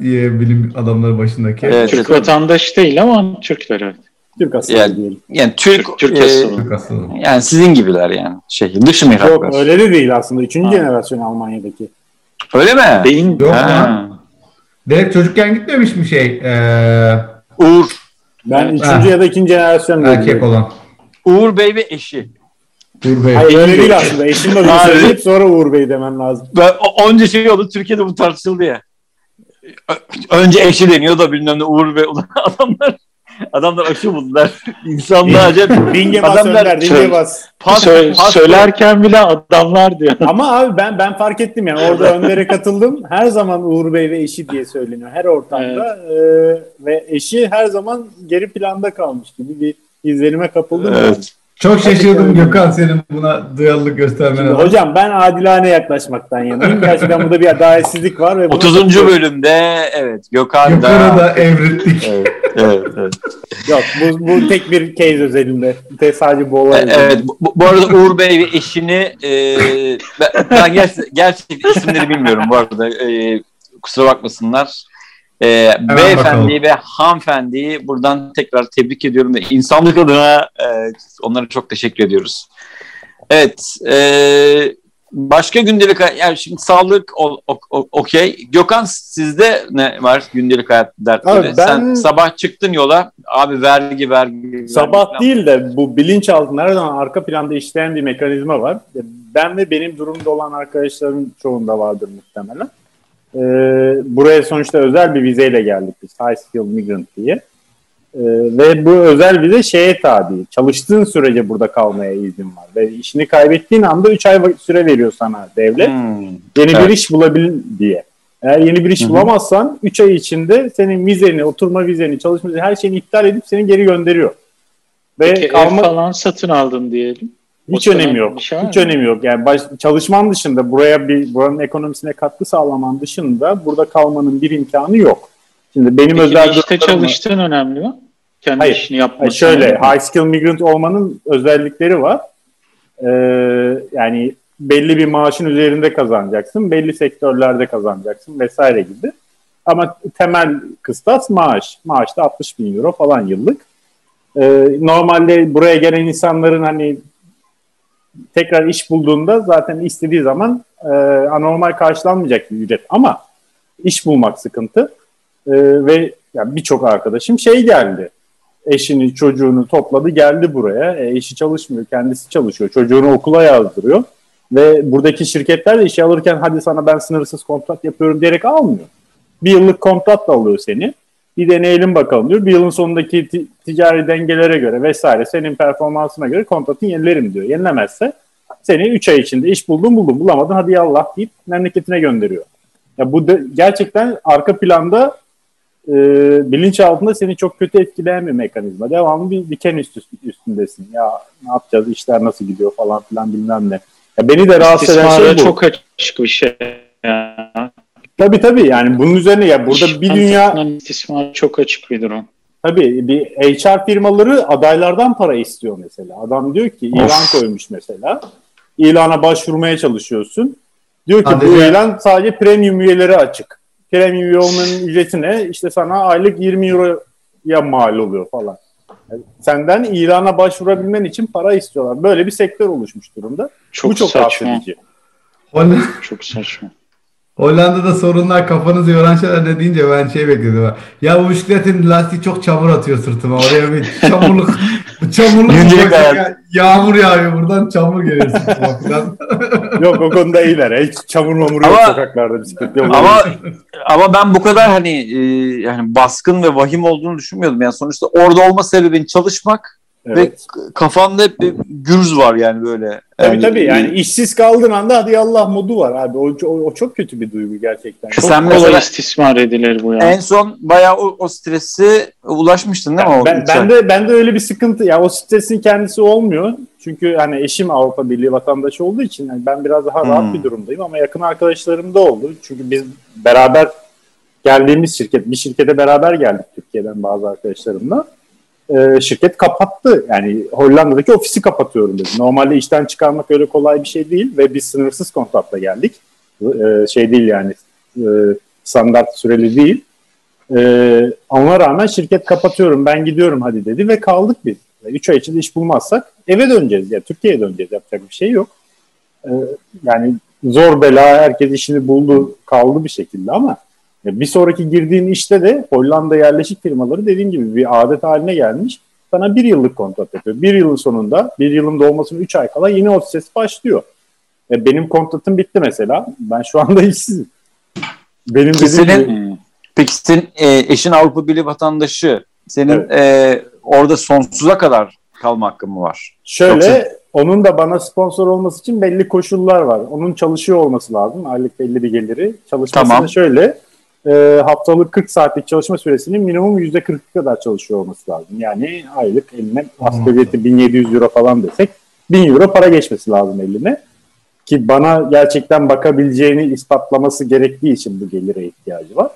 Speaker 2: bilim adamları başındaki?
Speaker 3: Evet, Türk vatandaş değil ama Türkler evet.
Speaker 1: Türk asıllı yani, diyelim. Yani Türk, Türk, Türk, e, Türk asıllı. Yani sizin gibiler yani. Şey, dışı mihraklar. Yok
Speaker 4: öyle de değil aslında. Üçüncü ha. jenerasyon Almanya'daki.
Speaker 1: Öyle mi?
Speaker 2: Değil. Yok ha. lan. Direkt çocukken gitmemiş mi şey? Ee...
Speaker 1: Uğur.
Speaker 4: Ben üçüncü ha. ya da ikinci jenerasyon
Speaker 2: Erkek olan.
Speaker 1: Uğur Bey ve eşi.
Speaker 4: Uğur Bey. Hayır öyle değil aslında. Eşim de söyleyip sonra Uğur Bey demem lazım.
Speaker 1: Ben, onca şey oldu. Türkiye'de bu tartışıldı ya. Önce eşi deniyor da bilmem ne Uğur Bey. Adamlar Adamlar aşı buldular. İnsanlar acayip.
Speaker 4: Binge bas adamlar, Önder, binge bas.
Speaker 3: Pas, Sö- pas, söylerken bile adamlar diyor.
Speaker 4: Ama abi ben ben fark ettim yani orada Önder'e katıldım. Her zaman Uğur Bey ve eşi diye söyleniyor her ortamda. Evet. Ee, ve eşi her zaman geri planda kalmış gibi bir izlenime kapıldım. Evet. Yani.
Speaker 2: Çok şaşırdım Gökhan senin buna duyarlılık göstermene.
Speaker 4: hocam ben adilane yaklaşmaktan yanayım. Gerçekten burada bir adaletsizlik var.
Speaker 1: Ve 30. bölümde evet Gökhan
Speaker 2: Gökhan'ı da evrittik.
Speaker 1: evet, evet, evet.
Speaker 4: Yok bu, bu tek bir case özelinde. Tek sadece bu olay.
Speaker 1: Evet bu, bu arada Uğur Bey ve eşini e, ben, ben gerçekten, gerçekten isimleri bilmiyorum bu arada. E, kusura bakmasınlar. E, beyefendi ve hanımefendiyi buradan tekrar tebrik ediyorum ve insanlık adına e, onlara çok teşekkür ediyoruz. Evet, e, başka gündelik yani şimdi sağlık okey. Gökhan sizde ne var gündelik hayat dertleri? Abi ben, Sen sabah çıktın yola abi vergi vergi.
Speaker 4: Sabah vergi değil de bu bilinç altında her zaman arka planda işleyen bir mekanizma var. Ben ve benim durumda olan arkadaşların çoğunda vardır muhtemelen. E, buraya sonuçta özel bir vizeyle geldik biz. High Skill Migrant diye. E, ve bu özel vize şeye tabi. Çalıştığın sürece burada kalmaya izin var. Ve işini kaybettiğin anda 3 ay süre veriyor sana devlet. Hmm. Yeni evet. bir iş bulabil diye. Eğer yeni bir iş Hı-hı. bulamazsan 3 ay içinde senin vizeni, oturma vizeni, çalışma vizeni her şeyini iptal edip seni geri gönderiyor.
Speaker 3: Ve Peki kalma... ev falan satın aldın diyelim.
Speaker 4: Hiç önemi yok. Şey Hiç önemi yok. Yani baş, çalışman dışında buraya bir buranın ekonomisine katkı sağlaman dışında burada kalmanın bir imkanı yok. Şimdi benim Peki özel
Speaker 3: işte çalıştığın önemli mi? Kendi hayır, işini yapmak. Hayır,
Speaker 4: şöyle high skill migrant olmanın özellikleri var. Ee, yani belli bir maaşın üzerinde kazanacaksın, belli sektörlerde kazanacaksın vesaire gibi. Ama temel kıstas maaş. Maaş da 60 bin euro falan yıllık. Ee, normalde buraya gelen insanların hani tekrar iş bulduğunda zaten istediği zaman e, anormal karşılanmayacak bir ücret. Ama iş bulmak sıkıntı. E, ve yani birçok arkadaşım şey geldi. Eşini, çocuğunu topladı geldi buraya. E, eşi çalışmıyor, kendisi çalışıyor. Çocuğunu okula yazdırıyor. Ve buradaki şirketler de işe alırken hadi sana ben sınırsız kontrat yapıyorum diyerek almıyor. Bir yıllık kontratla alıyor seni bir deneyelim bakalım diyor. Bir yılın sonundaki t- ticari dengelere göre vesaire senin performansına göre kontratını yenilerim diyor. Yenilemezse seni 3 ay içinde iş buldun buldun bulamadın hadi yallah deyip memleketine gönderiyor. Ya bu de, gerçekten arka planda e, bilinç altında seni çok kötü etkileyen bir mekanizma. Devamlı bir diken üst, üstündesin. Ya ne yapacağız işler nasıl gidiyor falan filan bilmem ne. Ya beni de rahatsız eden şey bu.
Speaker 3: çok açık bir şey. Ya.
Speaker 4: Tabii tabii yani bunun üzerine ya burada bir dünya
Speaker 3: istismar çok açık bir durum.
Speaker 4: Tabii bir HR firmaları adaylardan para istiyor mesela. Adam diyor ki ilan of. koymuş mesela. İlana başvurmaya çalışıyorsun. Diyor ki Hadi bu ya. ilan sadece premium üyeleri açık. Premium üye olmanın ücreti ne? İşte sana aylık 20 euroya mal oluyor falan. Yani senden ilana başvurabilmen için para istiyorlar. Böyle bir sektör oluşmuş durumda. Çok bu çok saçma.
Speaker 3: Çok saçma.
Speaker 2: Hollanda'da sorunlar kafanızı yoran şeyler ne deyince ben şey bekledim. Ya bu bisikletin lastiği çok çamur atıyor sırtıma. Oraya bir çamurluk çamurluk ya, yağmur yağıyor buradan çamur geliyor sırtıma falan.
Speaker 4: yok o konuda iyiler. Hiç çamur mamur yok sokaklarda bisiklet yok.
Speaker 1: Ama, ama ben bu kadar hani e, yani baskın ve vahim olduğunu düşünmüyordum. Yani sonuçta orada olma sebebin çalışmak Evet. Ve kafanda hep bir gürüz var yani böyle.
Speaker 4: Tabii yani, tabii yani işsiz kaldığın anda hadi Allah modu var abi. O, o, o çok kötü bir duygu gerçekten.
Speaker 3: Çok Sen kolay istismar edilir bu ya.
Speaker 1: En son bayağı o, o stresi ulaşmıştın değil
Speaker 4: mi? Ben, ben de ben de öyle bir sıkıntı ya yani o stresin kendisi olmuyor. Çünkü hani eşim Avrupa Birliği vatandaşı olduğu için yani ben biraz daha rahat hmm. bir durumdayım ama yakın arkadaşlarım da oldu. Çünkü biz beraber geldiğimiz şirket, bir şirkete beraber geldik Türkiye'den bazı arkadaşlarımla e, şirket kapattı. Yani Hollanda'daki ofisi kapatıyorum dedi. Normalde işten çıkarmak öyle kolay bir şey değil ve biz sınırsız kontratla geldik. E, şey değil yani e, standart süreli değil. E, ona rağmen şirket kapatıyorum ben gidiyorum hadi dedi ve kaldık biz. 3 ay içinde iş bulmazsak eve döneceğiz. Yani Türkiye'ye döneceğiz. Yapacak bir şey yok. E, yani zor bela herkes işini buldu kaldı bir şekilde ama bir sonraki girdiğin işte de Hollanda yerleşik firmaları dediğim gibi bir adet haline gelmiş. Sana bir yıllık kontrat yapıyor. Bir yılın sonunda, bir yılın dolmasının üç ay kala yeni ses başlıyor. E, benim kontratım bitti mesela. Ben şu anda işsizim.
Speaker 1: Benim Ki senin, gibi... Peki senin e, eşin Avrupa Birliği vatandaşı. Senin evet. e, orada sonsuza kadar kalma hakkın mı var?
Speaker 4: Şöyle, Yoksa... onun da bana sponsor olması için belli koşullar var. Onun çalışıyor olması lazım. Aylık belli bir geliri. Çalışmasını tamam. şöyle, e, haftalık 40 saatlik çalışma süresinin minimum %40 kadar çalışıyor olması lazım. Yani aylık eline asgari 1700 euro falan desek 1000 euro para geçmesi lazım eline. Ki bana gerçekten bakabileceğini ispatlaması gerektiği için bu gelire ihtiyacı var.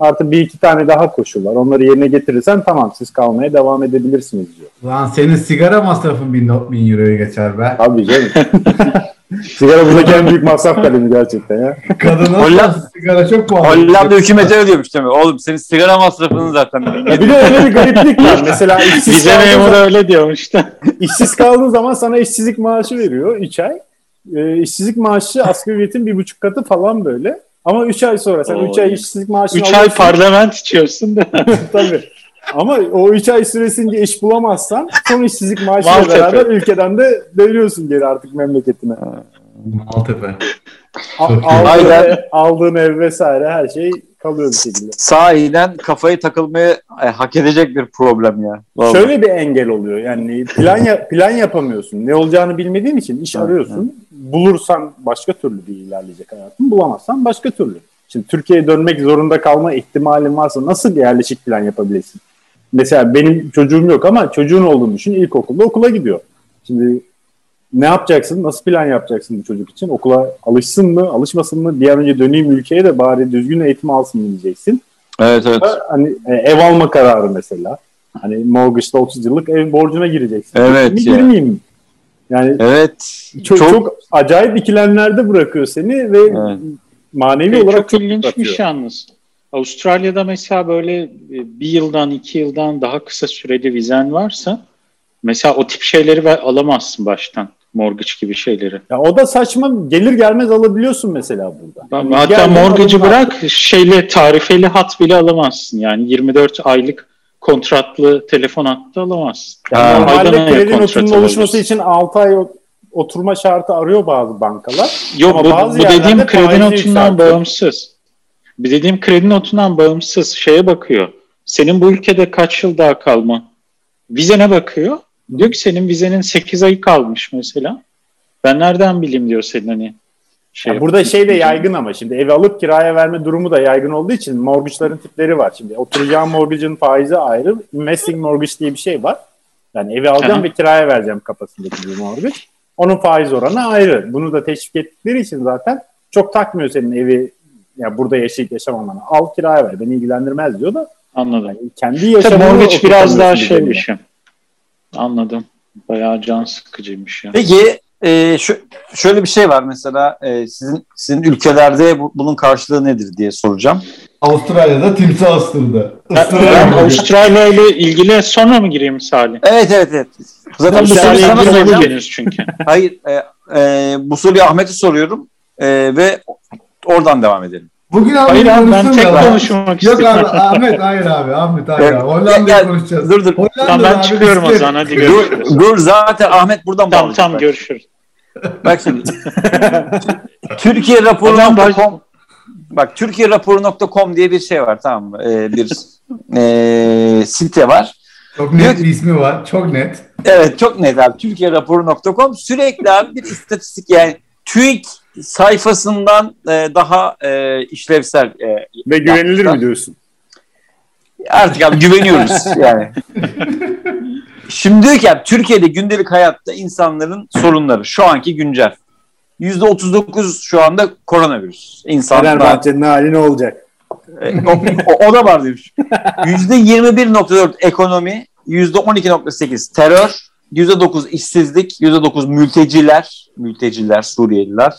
Speaker 4: Artı bir iki tane daha koşul var. Onları yerine getirirsen tamam siz kalmaya devam edebilirsiniz diyor.
Speaker 2: Lan senin sigara masrafın bin, bin euroya geçer be.
Speaker 4: Tabii canım. sigara buradaki en büyük masraf kalemi gerçekten ya.
Speaker 2: Kadın Hollanda, sigara çok pahalı.
Speaker 1: Hollanda hükümeti ödüyormuş değil mi? Oğlum senin sigara masrafını zaten.
Speaker 4: ya bir de öyle bir gariplik var. Mesela
Speaker 3: işsiz Bize memuru öyle diyormuş da.
Speaker 4: işsiz kaldığın zaman sana işsizlik maaşı veriyor 3 ay. Ee, işsizlik maaşı asgari ücretin bir buçuk katı falan böyle. Ama 3 ay sonra sen 3 ay işsizlik maaşını
Speaker 3: 3 ay parlament içiyorsun da.
Speaker 4: Tabii. Ama o 3 ay süresince iş bulamazsan son işsizlik maaşıyla beraber ülkeden de dönüyorsun geri artık memleketine.
Speaker 2: Maltepe.
Speaker 4: Aldığın, aldığın ev vesaire her şey kalıyor bir şekilde.
Speaker 1: Sahiden kafayı takılmayı e, hak edecek bir problem ya.
Speaker 4: Vallahi. Şöyle bir engel oluyor yani plan ya, plan yapamıyorsun. Ne olacağını bilmediğin için iş arıyorsun. Bulursan başka türlü bir ilerleyecek hayatın. Bulamazsan başka türlü. Şimdi Türkiye'ye dönmek zorunda kalma ihtimalin varsa nasıl yerleşik plan yapabilirsin? Mesela benim çocuğum yok ama çocuğun olduğunu düşün. İlkokulda okula gidiyor. Şimdi ne yapacaksın? Nasıl plan yapacaksın bu çocuk için? Okula alışsın mı, alışmasın mı? Bir an önce döneyim ülkeye de bari düzgün eğitim alsın diyeceksin.
Speaker 1: Evet evet.
Speaker 4: Hani e, ev alma kararı mesela. Hani mortgage'da 30 yıllık ev borcuna gireceksin.
Speaker 1: Evet.
Speaker 4: Mi, girmeyeyim Yani
Speaker 1: evet.
Speaker 4: Çok, çok, çok acayip ikilemlerde bırakıyor seni ve evet. manevi
Speaker 3: çok
Speaker 4: olarak
Speaker 3: çok ilginçmiş yalnız. Avustralya'da mesela böyle e, bir yıldan iki yıldan daha kısa süreli vizen varsa mesela o tip şeyleri alamazsın baştan mortgage gibi şeyleri.
Speaker 4: Ya o da saçma gelir gelmez alabiliyorsun mesela burada.
Speaker 3: Yani hatta mortgage'ı bırak şeyle tarifeli hat bile alamazsın. Yani 24 aylık kontratlı telefon hattı alamazsın.
Speaker 4: Yani normalde kredi notunun oluşması için 6 ay oturma şartı arıyor bazı bankalar.
Speaker 3: Yok Ama bu, bazı bu dediğim kredi notundan bağımsız. Bir dediğim kredi notundan bağımsız şeye bakıyor. Senin bu ülkede kaç yıl daha kalma? Vizene bakıyor. Diyor ki senin vizenin 8 ayı kalmış mesela. Ben nereden bileyim diyor senin hani.
Speaker 4: Şey burada şey de yaygın ama şimdi evi alıp kiraya verme durumu da yaygın olduğu için mortgage'ların tipleri var. Şimdi oturacağım mortgage'ın faizi ayrı. Investing mortgage diye bir şey var. Yani evi alacağım Aha. ve kiraya vereceğim kafasındaki bir mortgage. Onun faiz oranı ayrı. Bunu da teşvik ettikleri için zaten çok takmıyor senin evi ya burada yaşayıp yaşamamanı. Al kiraya ver. Beni ilgilendirmez diyor da.
Speaker 3: Anladım. Yani
Speaker 4: kendi yaşamını
Speaker 3: mortgage biraz daha şeymiş. Anladım. Bayağı can sıkıcıymış ya.
Speaker 1: Peki e, şu, şöyle bir şey var mesela e, sizin sizin ülkelerde bu, bunun karşılığı nedir diye soracağım.
Speaker 2: Avustralya'da timsah ısırdı.
Speaker 3: Avustralya ile ilgili sonra mı gireyim Salih?
Speaker 1: Evet evet evet.
Speaker 3: Zaten bu soruyu sana soracağım. çünkü.
Speaker 1: Hayır e, e, bu soruyu Ahmet'e soruyorum e, ve oradan devam edelim.
Speaker 2: Bugün abi
Speaker 3: hayır abi ben tek konuşmak
Speaker 2: Yok abi Ahmet hayır abi Ahmet hayır abi. Hollanda'yı konuşacağız.
Speaker 1: Dur dur.
Speaker 3: Hollanda tamam ben çıkıyorum o zaman hadi görüşürüz.
Speaker 1: Dur, dur zaten Ahmet buradan
Speaker 3: Tamam tamam görüşürüz.
Speaker 1: Bak şimdi. Türkiye raporu.com Bak Türkiye raporu.com diye bir şey var tamam mı? Ee, bir e, site var.
Speaker 2: Çok net bir ismi var. Çok net.
Speaker 1: Evet çok net abi. Türkiye raporu.com sürekli abi bir istatistik yani TÜİK sayfasından e, daha e, işlevsel. E,
Speaker 4: Ve güvenilir mi diyorsun?
Speaker 1: Artık abi güveniyoruz yani. Şimdi diyor ki abi, Türkiye'de gündelik hayatta insanların sorunları şu anki güncel. %39 şu anda koronavirüs.
Speaker 4: İnsanlar... Fenerbahçe'nin hali ne olacak?
Speaker 1: E, o, o, da var demiş. %21.4 ekonomi, %12.8 terör, %9 işsizlik, %9 mülteciler, mülteciler, Suriyeliler.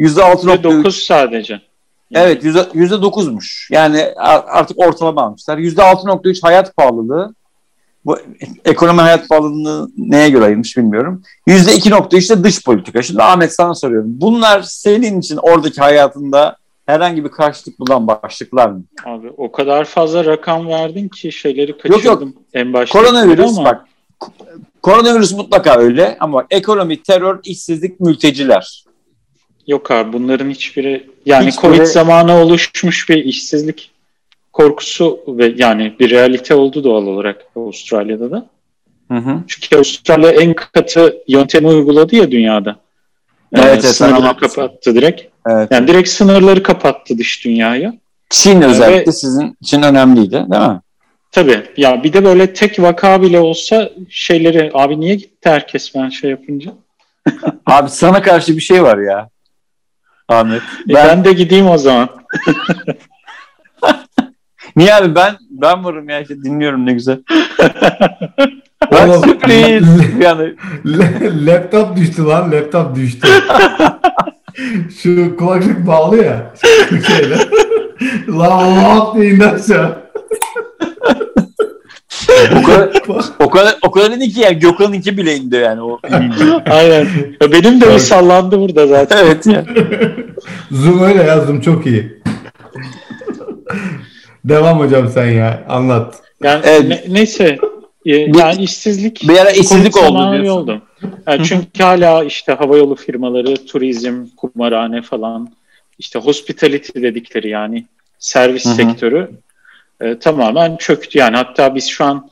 Speaker 3: %6.9 sadece.
Speaker 1: Evet yüzde dokuzmuş. Yani artık ortalama almışlar. Yüzde altı nokta üç hayat pahalılığı. Bu ekonomi hayat pahalılığını neye göre ayırmış bilmiyorum. Yüzde iki nokta üç de dış politika. Şimdi Ahmet sana soruyorum. Bunlar senin için oradaki hayatında herhangi bir karşılık bulan başlıklar mı?
Speaker 3: Abi o kadar fazla rakam verdin ki şeyleri kaçırdım yok, yok.
Speaker 1: en başta. Koronavirüs ama... bak. Koronavirüs mutlaka öyle ama ekonomi, terör, işsizlik, mülteciler.
Speaker 3: Yok abi bunların hiçbiri yani Hiç Covid zamanı oluşmuş bir işsizlik korkusu ve yani bir realite oldu doğal olarak Avustralya'da da. Hı hı. Çünkü Avustralya en katı yöntemi uyguladı ya dünyada. Evet, evet sınırları kapattı direkt. Evet. Yani direkt sınırları kapattı dış dünyaya.
Speaker 1: Çin özellikle Ve, sizin için önemliydi değil mi?
Speaker 3: Tabii. Ya bir de böyle tek vaka bile olsa şeyleri abi niye gitti herkes ben şey yapınca?
Speaker 1: abi sana karşı bir şey var ya. Ahmet.
Speaker 3: Ben, e ben de gideyim o zaman.
Speaker 1: Niye abi ben ben varım ya işte dinliyorum ne güzel. Bak sürpriz.
Speaker 2: yani. laptop düştü lan laptop düştü. Şu kulaklık bağlı ya. Şeyle. lan Allah diye indi aşağı.
Speaker 1: o kadar o kadar o kadar ki yani Gökhan'ın iki bile indi yani o
Speaker 3: Aynen. Ya benim de bir sallandı burada zaten.
Speaker 1: evet ya.
Speaker 2: Zoom öyle ya Zoom çok iyi. Devam hocam sen ya anlat.
Speaker 3: Yani evet. ne, neyse e, yani işsizlik
Speaker 1: bir ara işsizlik oldu diyorsun.
Speaker 3: oldu. Yani çünkü hala işte havayolu firmaları, turizm, kumarhane falan işte hospitality dedikleri yani servis Hı-hı. sektörü e, tamamen çöktü. Yani hatta biz şu an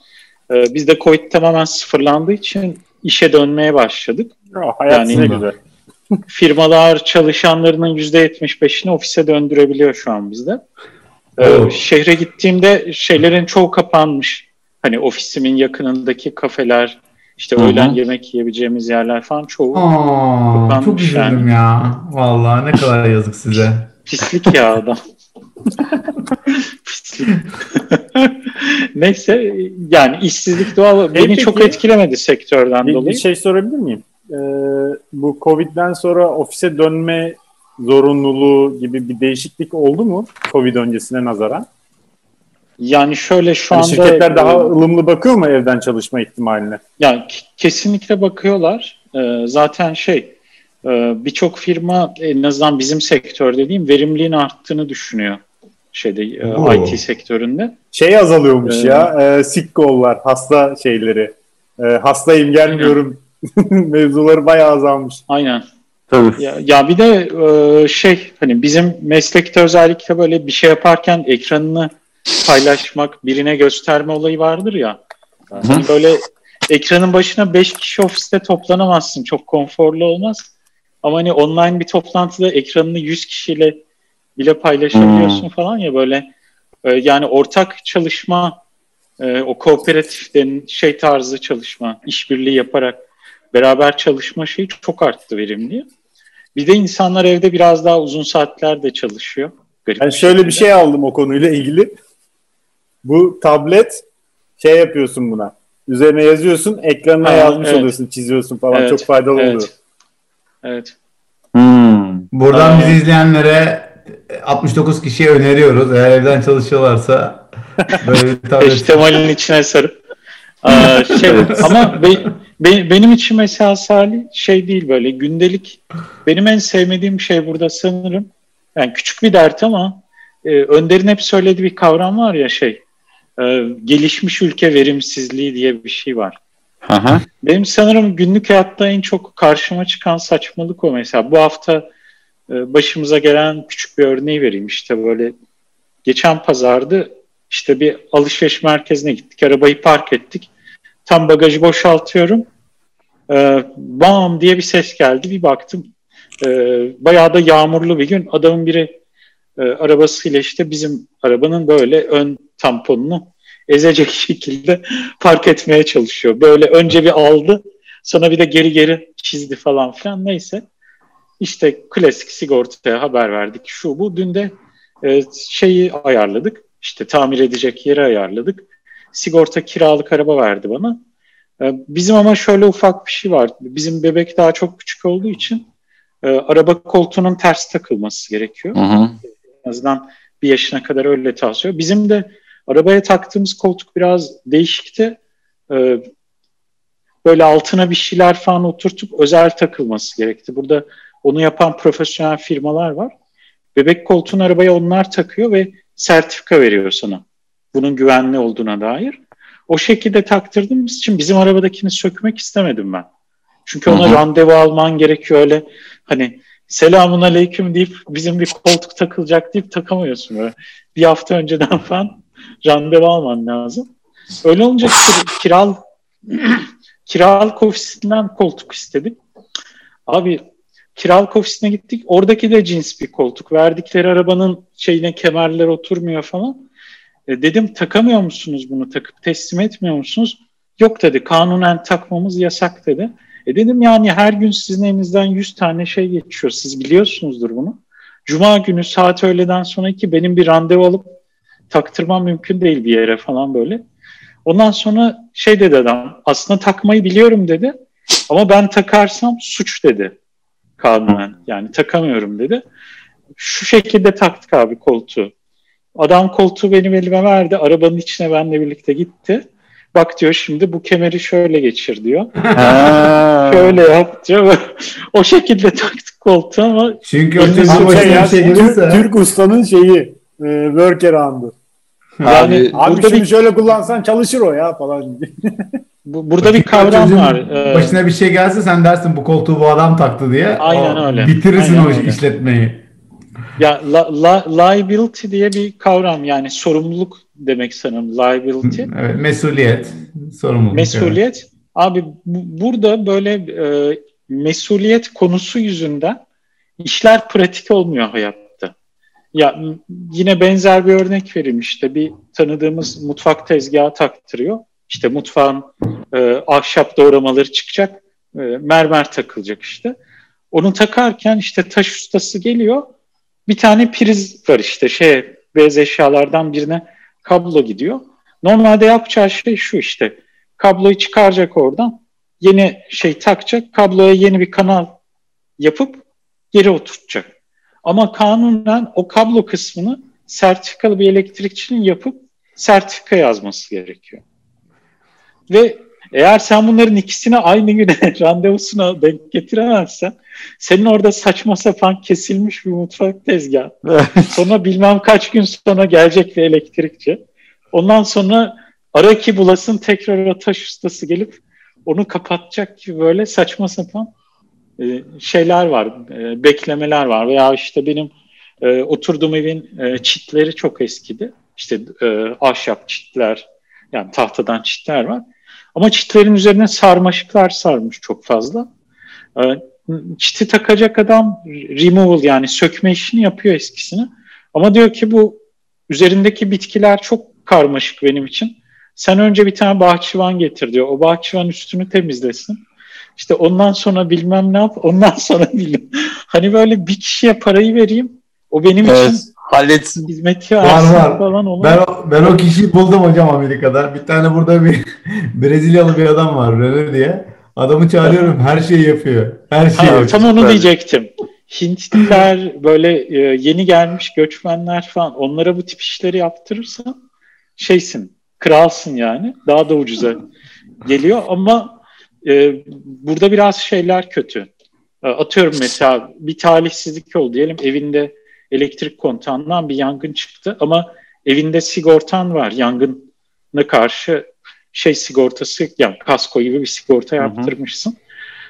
Speaker 3: e, bizde Covid tamamen sıfırlandığı için işe dönmeye başladık.
Speaker 4: Oh, hayat yani, güzel.
Speaker 3: firmalar çalışanlarının %75'ini ofise döndürebiliyor şu an bizde. Ee, şehre gittiğimde şeylerin çoğu kapanmış. Hani ofisimin yakınındaki kafeler, işte Hı-hı. öğlen yemek yiyebileceğimiz yerler falan çoğu
Speaker 2: Aa, kapanmış. Çok üzüldüm yani. ya. Vallahi ne kadar yazık size.
Speaker 3: Pislik ya adam. Neyse yani işsizlik doğal beni peki, çok etkilemedi sektörden
Speaker 4: bir,
Speaker 3: dolayı.
Speaker 4: Bir şey sorabilir miyim? Ee, bu Covid'den sonra ofise dönme zorunluluğu gibi bir değişiklik oldu mu Covid öncesine nazaran?
Speaker 3: Yani şöyle şu yani anda...
Speaker 4: Şirketler daha ılımlı bakıyor mu evden çalışma ihtimaline?
Speaker 3: Yani kesinlikle bakıyorlar. E, zaten şey e, birçok firma en azından bizim sektör dediğim verimliliğin arttığını düşünüyor şeyde IT sektöründe.
Speaker 4: Şey azalıyormuş ee, ya e, sick call'lar, hasta şeyleri. E, hastayım gelmiyorum mevzuları bayağı azalmış.
Speaker 3: Aynen. Tabii. Ya, ya bir de e, şey hani bizim meslekte özellikle böyle bir şey yaparken ekranını paylaşmak, birine gösterme olayı vardır ya. Yani böyle ekranın başına 5 kişi ofiste toplanamazsın. Çok konforlu olmaz. Ama hani online bir toplantıda ekranını 100 kişiyle bile paylaşabiliyorsun hmm. falan ya böyle e, yani ortak çalışma e, o kooperatif şey tarzı çalışma, işbirliği yaparak beraber çalışma şeyi çok arttı verimli. Bir de insanlar evde biraz daha uzun saatler de çalışıyor.
Speaker 4: Garip ben şöyle bir şey aldım o konuyla ilgili. Bu tablet şey yapıyorsun buna. Üzerine yazıyorsun, ekranına ha, yazmış evet. oluyorsun, çiziyorsun falan. Evet, Çok faydalı
Speaker 3: evet.
Speaker 4: oluyor.
Speaker 3: Evet.
Speaker 2: Hmm. Buradan bizi izleyenlere 69 kişiye öneriyoruz. Eğer evden çalışıyorlarsa
Speaker 3: böyle bir tablet. İhtimalin içine sarıp. Aa, şey, ama be, be, benim için mesela Salih şey değil böyle gündelik benim en sevmediğim şey burada sanırım yani küçük bir dert ama e, Önder'in hep söylediği bir kavram var ya şey e, gelişmiş ülke verimsizliği diye bir şey var. Aha. Benim sanırım günlük hayatta en çok karşıma çıkan saçmalık o mesela. Bu hafta başımıza gelen küçük bir örneği vereyim. İşte böyle geçen pazardı işte bir alışveriş merkezine gittik. Arabayı park ettik. Tam bagajı boşaltıyorum. E, bam diye bir ses geldi. Bir baktım. E, bayağı da yağmurlu bir gün. Adamın biri e, arabasıyla işte bizim arabanın böyle ön tamponunu ezecek şekilde park etmeye çalışıyor. Böyle önce bir aldı. Sonra bir de geri geri çizdi falan filan. Neyse. İşte klasik sigortaya haber verdik. Şu bu. Dün de e, şeyi ayarladık. İşte tamir edecek yeri ayarladık. Sigorta kiralık araba verdi bana. E, bizim ama şöyle ufak bir şey var. Bizim bebek daha çok küçük olduğu için e, araba koltuğunun ters takılması gerekiyor. Hı hı. En azından bir yaşına kadar öyle tavsiyor. Bizim de arabaya taktığımız koltuk biraz değişikti. E, böyle altına bir şeyler falan oturtup özel takılması gerekti. Burada onu yapan profesyonel firmalar var. Bebek koltuğun arabaya onlar takıyor ve sertifika veriyor sana. Bunun güvenli olduğuna dair. O şekilde taktırdığımız için bizim arabadakini sökmek istemedim ben. Çünkü ona Hı-hı. randevu alman gerekiyor öyle hani selamun aleyküm deyip bizim bir koltuk takılacak deyip takamıyorsun böyle. Bir hafta önceden falan randevu alman lazım. Öyle olunca kir- kiral kiralık ofisinden koltuk istedik. Abi kiralık ofisine gittik. Oradaki de cins bir koltuk. Verdikleri arabanın şeyine kemerler oturmuyor falan. E, dedim takamıyor musunuz bunu takıp teslim etmiyor musunuz? Yok dedi kanunen takmamız yasak dedi. E dedim yani her gün sizin elinizden 100 tane şey geçiyor. Siz biliyorsunuzdur bunu. Cuma günü saat öğleden sonra benim bir randevu alıp taktırmam mümkün değil bir yere falan böyle. Ondan sonra şey dedi adam aslında takmayı biliyorum dedi ama ben takarsam suç dedi kanunen. Yani takamıyorum dedi. Şu şekilde taktık abi koltuğu. Adam koltuğu benim elime verdi. Arabanın içine benle birlikte gitti. Bak diyor şimdi bu kemeri şöyle geçir diyor. şöyle yap diyor. o şekilde taktık koltuğu ama
Speaker 2: çünkü
Speaker 4: Türk, ustanın şeyi e, workaround'u. Yani abi, abi burada bir şöyle kullansan çalışır o ya falan.
Speaker 3: bu, burada bir kavram var.
Speaker 2: Ee, başına bir şey gelse sen dersin bu koltuğu bu adam taktı diye.
Speaker 3: Aynen o, öyle.
Speaker 2: Bitirirsin
Speaker 3: aynen
Speaker 2: o öyle. işletmeyi.
Speaker 3: Ya la, la, liability diye bir kavram yani sorumluluk demek sanırım liability.
Speaker 2: Evet, mesuliyet, sorumluluk.
Speaker 3: Mesuliyet. Evet. Abi bu, burada böyle e, mesuliyet konusu yüzünden işler pratik olmuyor hayatta. Ya yine benzer bir örnek vereyim işte bir tanıdığımız mutfak tezgahı taktırıyor. İşte mutfağın e, ahşap doğramaları çıkacak, e, mermer takılacak işte. Onu takarken işte taş ustası geliyor bir tane priz var işte şey beyaz eşyalardan birine kablo gidiyor. Normalde yapacağı şey şu işte kabloyu çıkaracak oradan yeni şey takacak kabloya yeni bir kanal yapıp geri oturtacak. Ama kanunen o kablo kısmını sertifikalı bir elektrikçinin yapıp sertifika yazması gerekiyor. Ve eğer sen bunların ikisini aynı güne randevusuna denk getiremezsen senin orada saçma sapan kesilmiş bir mutfak tezgahı. sonra bilmem kaç gün sonra gelecek bir elektrikçi. Ondan sonra ara ki bulasın tekrar taş ustası gelip onu kapatacak gibi böyle saçma sapan e, şeyler var, e, beklemeler var. Veya işte benim e, oturduğum evin çitleri çok eskidi. İşte ahşap çitler, yani tahtadan çitler var. Ama çitlerin üzerine sarmaşıklar sarmış çok fazla. Ee, çiti takacak adam removal yani sökme işini yapıyor eskisini. Ama diyor ki bu üzerindeki bitkiler çok karmaşık benim için. Sen önce bir tane bahçıvan getir diyor. O bahçıvan üstünü temizlesin. İşte ondan sonra bilmem ne yap, ondan sonra bilmem. Hani böyle bir kişiye parayı vereyim. O benim evet. için halletsin. Hizmeti var var. Falan olur.
Speaker 2: Ben, o, ben o kişiyi buldum hocam Amerika'da. Bir tane burada bir Brezilyalı bir adam var Rene diye. Adamı çağırıyorum her şeyi yapıyor. Her şeyi ha, yapıyor.
Speaker 3: Tam onu diyecektim. Hintliler böyle e, yeni gelmiş göçmenler falan onlara bu tip işleri yaptırırsan şeysin kralsın yani daha da ucuza geliyor ama e, burada biraz şeyler kötü. E, atıyorum mesela bir talihsizlik oldu diyelim evinde elektrik kontağından bir yangın çıktı ama evinde sigortan var yangına karşı şey sigortası yani kasko gibi bir sigorta yaptırmışsın. Hı hı.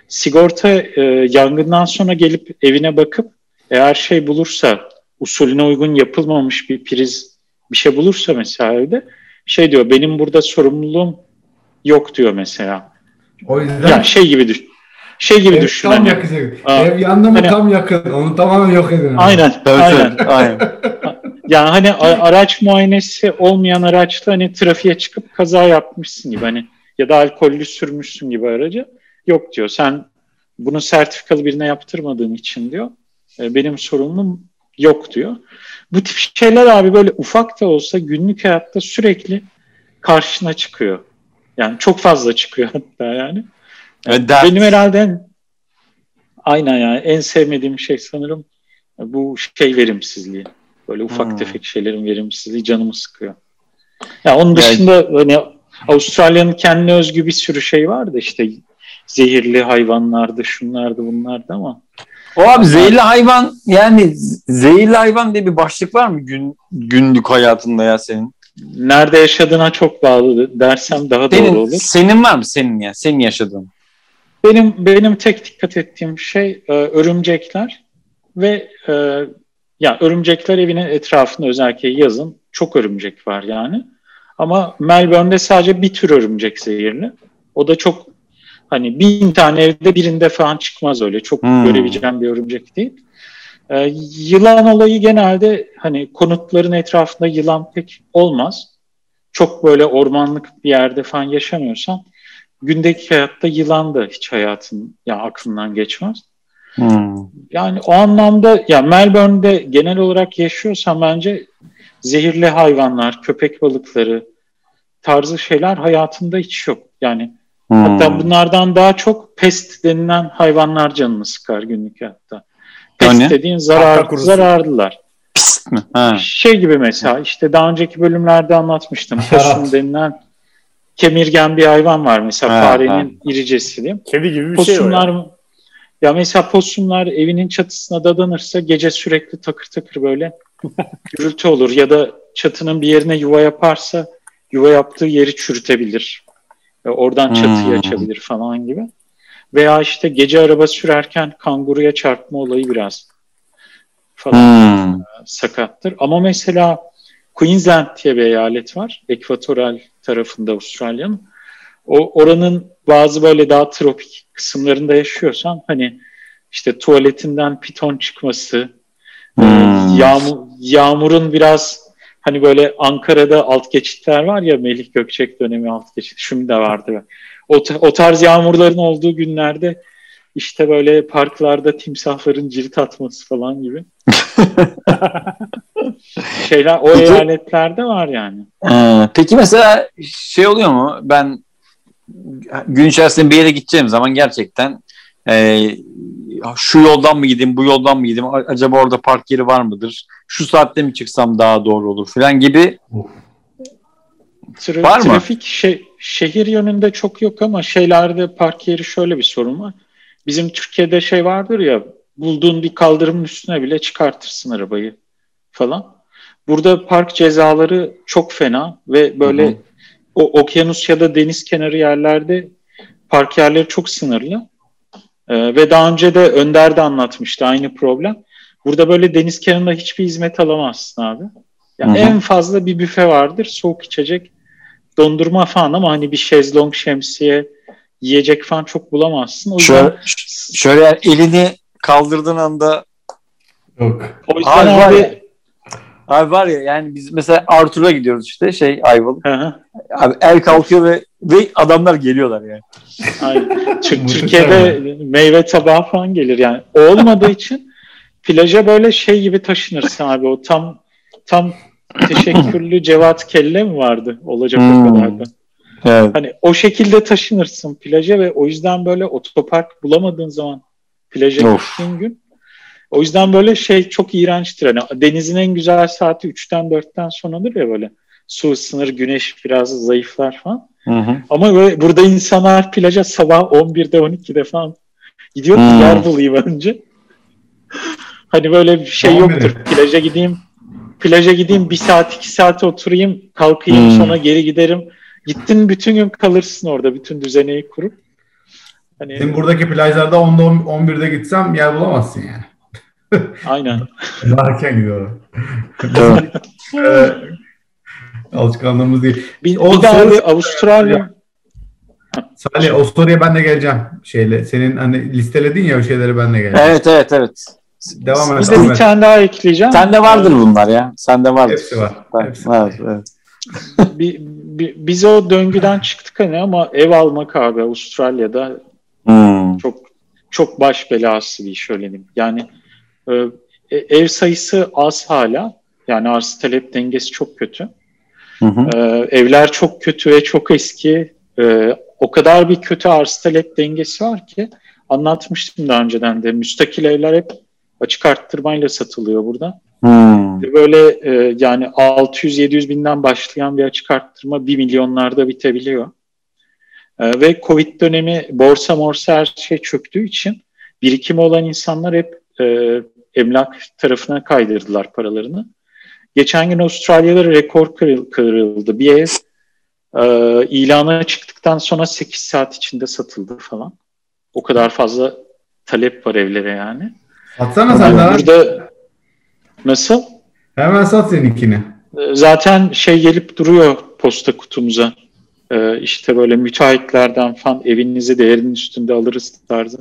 Speaker 3: Sigorta e, yangından sonra gelip evine bakıp eğer şey bulursa usulüne uygun yapılmamış bir priz bir şey bulursa mesela evde şey diyor benim burada sorumluluğum yok diyor mesela.
Speaker 2: O yüzden
Speaker 3: yani şey gibi düşün. Şey gibi
Speaker 2: ev
Speaker 3: düşün.
Speaker 2: Tam hani, yakacak. Ev yanında mı hani, tam yakın. Onu tamamen yok edin.
Speaker 3: Aynen. Evet, aynen. aynen. yani hani araç muayenesi olmayan araçla hani trafiğe çıkıp kaza yapmışsın gibi hani ya da alkollü sürmüşsün gibi aracı. Yok diyor. Sen bunu sertifikalı birine yaptırmadığın için diyor. E, benim sorunum yok diyor. Bu tip şeyler abi böyle ufak da olsa günlük hayatta sürekli karşına çıkıyor. Yani çok fazla çıkıyor hatta yani. Evet, Benim herhalde aynen yani en sevmediğim şey sanırım bu şey verimsizliği. Böyle ufak hmm. tefek şeylerin verimsizliği canımı sıkıyor. Ya onun dışında yani, hani Avustralya'nın kendine özgü bir sürü şey vardı işte zehirli hayvanlardı, şunlardı, bunlardı ama
Speaker 1: o abi zehirli hayvan yani zehirli hayvan diye bir başlık var mı gün günlük hayatında ya senin?
Speaker 3: Nerede yaşadığına çok bağlı dersem daha senin, doğru olur.
Speaker 1: Senin var mı senin ya? Senin yaşadığın?
Speaker 3: Benim benim tek dikkat ettiğim şey e, örümcekler ve e, ya örümcekler evinin etrafında özellikle yazın çok örümcek var yani. Ama Melbourne'de sadece bir tür örümcek zehirli. O da çok hani bin tane evde birinde falan çıkmaz öyle. Çok hmm. görebileceğim bir örümcek değil. Ee, yılan olayı genelde hani konutların etrafında yılan pek olmaz. Çok böyle ormanlık bir yerde falan yaşamıyorsan gündeki hayatta yılan da hiç hayatın ya aklından geçmez. Hmm. Yani o anlamda ya Melbourne'de genel olarak yaşıyorsan bence zehirli hayvanlar, köpek balıkları tarzı şeyler hayatında hiç yok. Yani hmm. hatta bunlardan daha çok pest denilen hayvanlar canını sıkar günlük hayatta. Pest yani? dediğin zarar, zararlılar.
Speaker 1: Pist mi? Ha.
Speaker 3: Şey gibi mesela işte daha önceki bölümlerde anlatmıştım. Possum denilen kemirgen bir hayvan var mesela ha, farenin ha. iricesi değil mi?
Speaker 4: Kedi gibi bir Possumlar, şey o ya.
Speaker 3: Ya mesela possumlar evinin çatısına dadanırsa gece sürekli takır takır böyle gürültü olur ya da çatının bir yerine yuva yaparsa yuva yaptığı yeri çürütebilir. Ve oradan çatıyı hmm. açabilir falan gibi. Veya işte gece araba sürerken kanguruya çarpma olayı biraz falan hmm. sakattır. Ama mesela Queensland diye bir eyalet var. Ekvatoral tarafında Avustralya'nın. O oranın bazı böyle daha tropik kısımlarında yaşıyorsan hani işte tuvaletinden piton çıkması, e, hmm. yağmur, yağmurun biraz hani böyle Ankara'da alt geçitler var ya Melih Gökçek dönemi alt geçit. Şimdi de vardı. O, o tarz yağmurların olduğu günlerde işte böyle parklarda timsahların cirit atması falan gibi. Şeyler o peki, eyaletlerde var yani.
Speaker 1: E, peki mesela şey oluyor mu? Ben gün içerisinde bir yere gideceğim zaman gerçekten e, şu yoldan mı gideyim, bu yoldan mı gideyim, acaba orada park yeri var mıdır, şu saatte mi çıksam daha doğru olur falan gibi
Speaker 3: Tra- var mı? Trafik şey, şehir yönünde çok yok ama şeylerde park yeri şöyle bir sorun var. Bizim Türkiye'de şey vardır ya bulduğun bir kaldırımın üstüne bile çıkartırsın arabayı falan. Burada park cezaları çok fena ve böyle hı hı. o okyanus ya da deniz kenarı yerlerde park yerleri çok sınırlı. Ee, ve daha önce de Önder de anlatmıştı aynı problem. Burada böyle deniz kenarında hiçbir hizmet alamazsın abi. Yani en fazla bir büfe vardır, soğuk içecek, dondurma falan ama hani bir şezlong, şemsiye, yiyecek falan çok bulamazsın. O
Speaker 1: şöyle, şöyle elini kaldırdığın anda
Speaker 2: Yok.
Speaker 1: O yüzden abi, abi, abi var ya yani biz mesela Arthur'a gidiyoruz işte şey Ayvalık. Abi el kalkıyor ve ve adamlar geliyorlar yani.
Speaker 3: Aynen. Türkiye'de meyve tabağı falan gelir yani. olmadığı için plaja böyle şey gibi taşınırsın abi. O tam tam teşekkürlü Cevat Kelle mi vardı? Olacak hmm. o kadar da. Evet. Hani o şekilde taşınırsın plaja ve o yüzden böyle otopark bulamadığın zaman plaja gittiğin gün o yüzden böyle şey çok iğrençtir. Hani denizin en güzel saati 3'ten 4'ten sonradır ya böyle. Su ısınır, güneş biraz zayıflar falan. Hı hı. Ama böyle burada insanlar plaja sabah 11'de 12'de falan gidiyor ki yer bulayım önce. hani böyle bir şey yoktur. Plaja gideyim plaja gideyim bir saat iki saat oturayım kalkayım hmm. sonra geri giderim. Gittin bütün gün kalırsın orada bütün düzeneyi kurup.
Speaker 2: Hani... Şimdi buradaki plajlarda 10'da 11'de gitsem yer bulamazsın yani.
Speaker 3: Aynen.
Speaker 2: Erken gidiyorum. Alışkanlığımız değil.
Speaker 3: Bir, o bir daha Avustralya
Speaker 2: Salih o soruya ben de geleceğim. Şeyle senin hani listeledin ya o şeyleri ben de geleceğim.
Speaker 1: Evet evet evet.
Speaker 3: Devam et. Bir de bir tane daha ekleyeceğim.
Speaker 1: Sende vardır bunlar ya. Sende vardır.
Speaker 2: Hepsi var. Hepsi
Speaker 1: var. Evet.
Speaker 3: bir, biz o döngüden çıktık hani ama ev almak abi Avustralya'da
Speaker 1: hmm.
Speaker 3: çok çok baş belası bir iş diyeyim. Yani e, e, ev sayısı az hala. Yani arz talep dengesi çok kötü.
Speaker 1: Hı hı.
Speaker 3: E, evler çok kötü ve çok eski. E, o kadar bir kötü arz talep dengesi var ki anlatmıştım daha önceden de. Müstakil evler hep açık arttırmayla satılıyor burada.
Speaker 1: Hmm.
Speaker 3: Böyle e, yani 600-700 binden başlayan bir açık arttırma 1 milyonlarda bitebiliyor. E, ve Covid dönemi borsa morsa her şey çöktüğü için birikimi olan insanlar hep e, emlak tarafına kaydırdılar paralarını. Geçen gün Avustralya'da rekor kırıldı. Bir ev e, ilana çıktıktan sonra 8 saat içinde satıldı falan. O kadar fazla talep var evlere yani.
Speaker 2: Atsana sen daha.
Speaker 3: Burada nasıl?
Speaker 2: Hemen sat seninkini.
Speaker 3: E, zaten şey gelip duruyor posta kutumuza. Ee, işte böyle müteahhitlerden falan evinizi değerinin üstünde alırız tarzı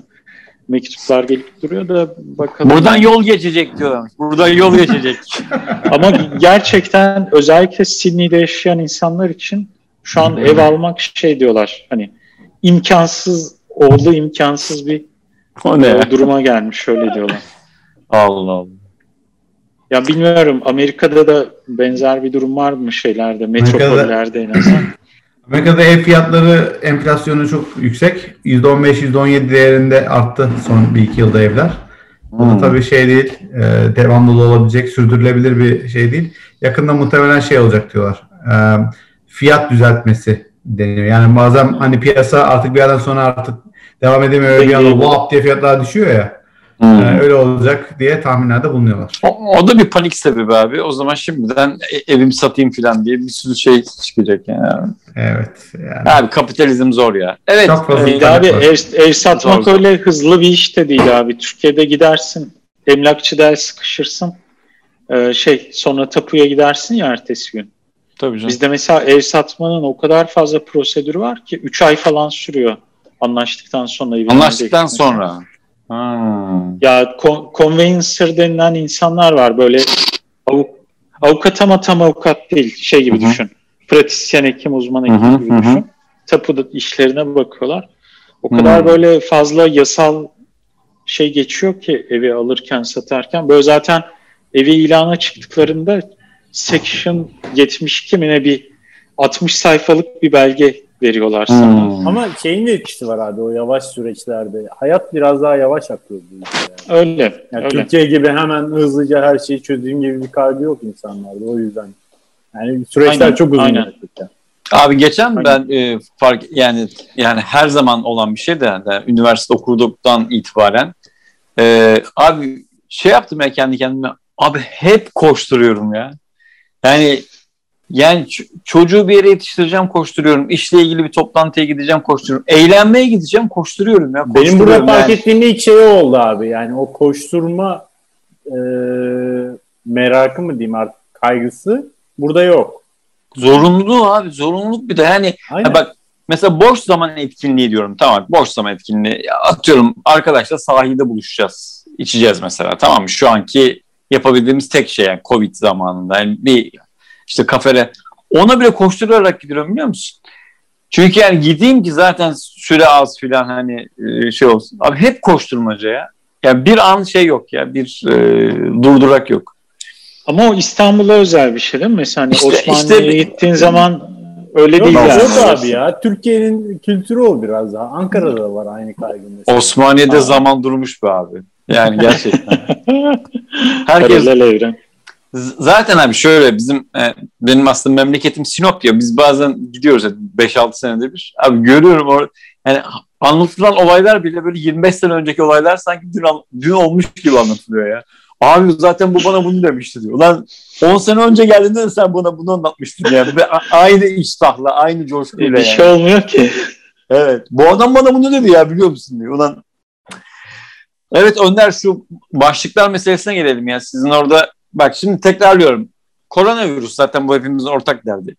Speaker 3: mektuplar gelip duruyor da bakalım.
Speaker 1: Buradan yol geçecek diyorlar. Buradan yol geçecek.
Speaker 3: Ama gerçekten özellikle Sydney'de yaşayan insanlar için şu an ev almak şey diyorlar. Hani imkansız oldu imkansız bir o ne? Duruma gelmiş öyle diyorlar.
Speaker 1: Allah Allah.
Speaker 3: Ya bilmiyorum Amerika'da da benzer bir durum var mı şeylerde metropollerde en azından.
Speaker 2: Amerika'da ev fiyatları enflasyonu çok yüksek. %15-%17 değerinde arttı son bir iki yılda evler. Bu da hmm. tabii şey değil, e, devamlı olabilecek, sürdürülebilir bir şey değil. Yakında muhtemelen şey olacak diyorlar. E, fiyat düzeltmesi deniyor. Yani bazen hani piyasa artık bir yerden sonra artık devam edemiyor. Bir anda wap diye fiyatlar düşüyor ya. Hmm. Ee, öyle olacak diye tahminlerde bulunuyorlar.
Speaker 1: O, o da bir panik sebebi abi. O zaman şimdiden e, evimi satayım falan diye bir sürü şey çıkacak yani.
Speaker 2: Evet.
Speaker 1: Yani. Abi kapitalizm zor ya. Evet.
Speaker 3: Çok fazla e, abi ev, ev satmak zor. öyle hızlı bir iş de değil abi. Türkiye'de gidersin emlakçıda sıkışırsın. Ee, şey sonra tapuya gidersin ya ertesi gün.
Speaker 1: Tabii canım.
Speaker 3: Bizde mesela ev satmanın o kadar fazla prosedürü var ki 3 ay falan sürüyor anlaştıktan sonra.
Speaker 1: Anlaştıktan sonra.
Speaker 3: Ya kon- conveyancer denilen insanlar var böyle avuk avukat ama tam avukat değil şey gibi Hı-hı. düşün. Pratisyen hekim uzman hekim Hı-hı. gibi düşün. Tapu işlerine bakıyorlar. O kadar Hı-hı. böyle fazla yasal şey geçiyor ki evi alırken satarken böyle zaten evi ilana çıktıklarında section 72 mi ne bir 60 sayfalık bir belge veriyorlar sana.
Speaker 4: Hmm. Ama şeyin de etkisi var abi o yavaş süreçlerde. Hayat biraz daha yavaş akıyor.
Speaker 3: Yani. Öyle.
Speaker 4: Yani
Speaker 3: öyle.
Speaker 4: Türkiye gibi hemen hızlıca her şeyi çözdüğüm gibi bir kaygı yok insanlarda o yüzden. Yani süreçler aynen, çok uzun aynen. gerçekten.
Speaker 1: Abi geçen aynen. ben e, fark yani yani her zaman olan bir şey de yani, üniversite okuduktan itibaren e, abi şey yaptım ya kendi kendime abi hep koşturuyorum ya. Yani yani çocuğu bir yere yetiştireceğim koşturuyorum. İşle ilgili bir toplantıya gideceğim koşturuyorum. Eğlenmeye gideceğim koşturuyorum ya.
Speaker 4: Benim burada fark ettiğim ilk şey oldu abi. Yani o koşturma e, merakı mı diyeyim artık kaygısı burada yok.
Speaker 1: Zorunluluğu abi zorunluluk bir de yani ha bak mesela boş zaman etkinliği diyorum tamam boş zaman etkinliği atıyorum arkadaşlar sahilde buluşacağız içeceğiz mesela tamam mı şu anki yapabildiğimiz tek şey yani covid zamanında yani bir işte kafere. Ona bile koşturarak gidiyorum biliyor musun? Çünkü yani gideyim ki zaten süre az filan hani e, şey olsun. Abi hep koşturmaca ya. Yani bir an şey yok ya bir e, durdurak yok.
Speaker 3: Ama o İstanbul'a özel bir şey değil mi? Mesela hani işte, Osmanlı'ya işte, gittiğin zaman öyle değil yani.
Speaker 4: Yok abi ya. Türkiye'nin kültürü o biraz daha. Ankara'da da var aynı kaygı mesela.
Speaker 1: Osmaniye'de Aa. zaman durmuş be abi. Yani gerçekten. Herkes Paralel evren. Zaten abi şöyle bizim e, benim aslında memleketim Sinop ya biz bazen gidiyoruz 5-6 senede bir. Abi görüyorum or yani anlatılan olaylar bile böyle 25 sene önceki olaylar sanki dün, dün olmuş gibi anlatılıyor ya. Abi zaten bu bana bunu demişti diyor. Ulan 10 sene önce geldiğinde de sen bana bunu anlatmıştın yani. Ve aynı iştahla, aynı coşkuyla
Speaker 3: Bir
Speaker 1: yani.
Speaker 3: şey olmuyor ki.
Speaker 1: Evet. Bu adam bana bunu dedi ya biliyor musun diyor. Ulan Evet Önder şu başlıklar meselesine gelelim ya. Sizin orada bak şimdi tekrarlıyorum. Koronavirüs zaten bu hepimizin ortak derdi.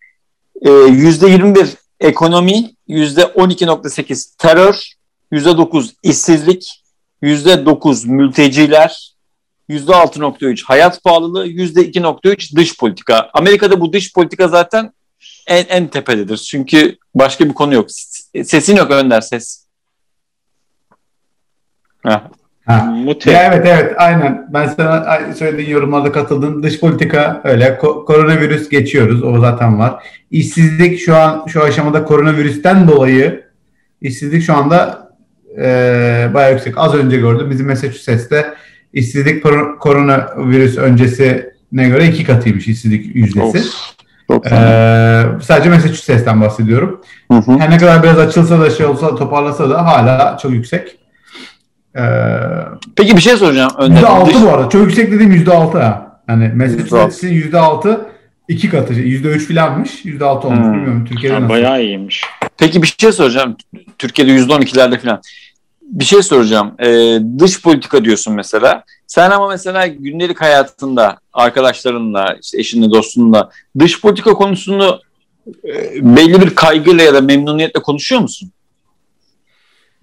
Speaker 1: Ee, yüzde 21 ekonomi %12.8 terör, %9 işsizlik, %9 mülteciler, %6.3 hayat pahalılığı, %2.3 dış politika. Amerika'da bu dış politika zaten en, en tepededir. Çünkü başka bir konu yok. Sesin yok Önder ses.
Speaker 2: Ha. Ya evet evet aynen. Ben sana söylediğin yorumlarda katıldım. Dış politika öyle. Ko- koronavirüs geçiyoruz. O zaten var. İşsizlik şu an şu aşamada koronavirüsten dolayı işsizlik şu anda e, bayağı yüksek. Az önce gördüm. Bizim Massachusetts'te işsizlik koronavirüs öncesine göre iki katıymış işsizlik yüzdesi. Ee, sadece Massachusetts'ten bahsediyorum. Hı hı. Her ne kadar biraz açılsa da şey olsa toparlasa da hala çok yüksek.
Speaker 1: Ee, Peki bir şey soracağım.
Speaker 2: Önder. %6 Dış... bu arada. Çok yüksek dediğim %6 ha. Yani Massachusetts'in %6 iki katı. %3 filanmış. %6 olmuş. Hmm. Bilmiyorum Türkiye'de ha, nasıl.
Speaker 3: Bayağı iyiymiş.
Speaker 1: Peki bir şey soracağım. Türkiye'de %12'lerde filan. Bir şey soracağım. Ee, dış politika diyorsun mesela. Sen ama mesela gündelik hayatında arkadaşlarınla, işte eşinle, dostunla dış politika konusunu e, belli bir kaygıyla ya da memnuniyetle konuşuyor musun?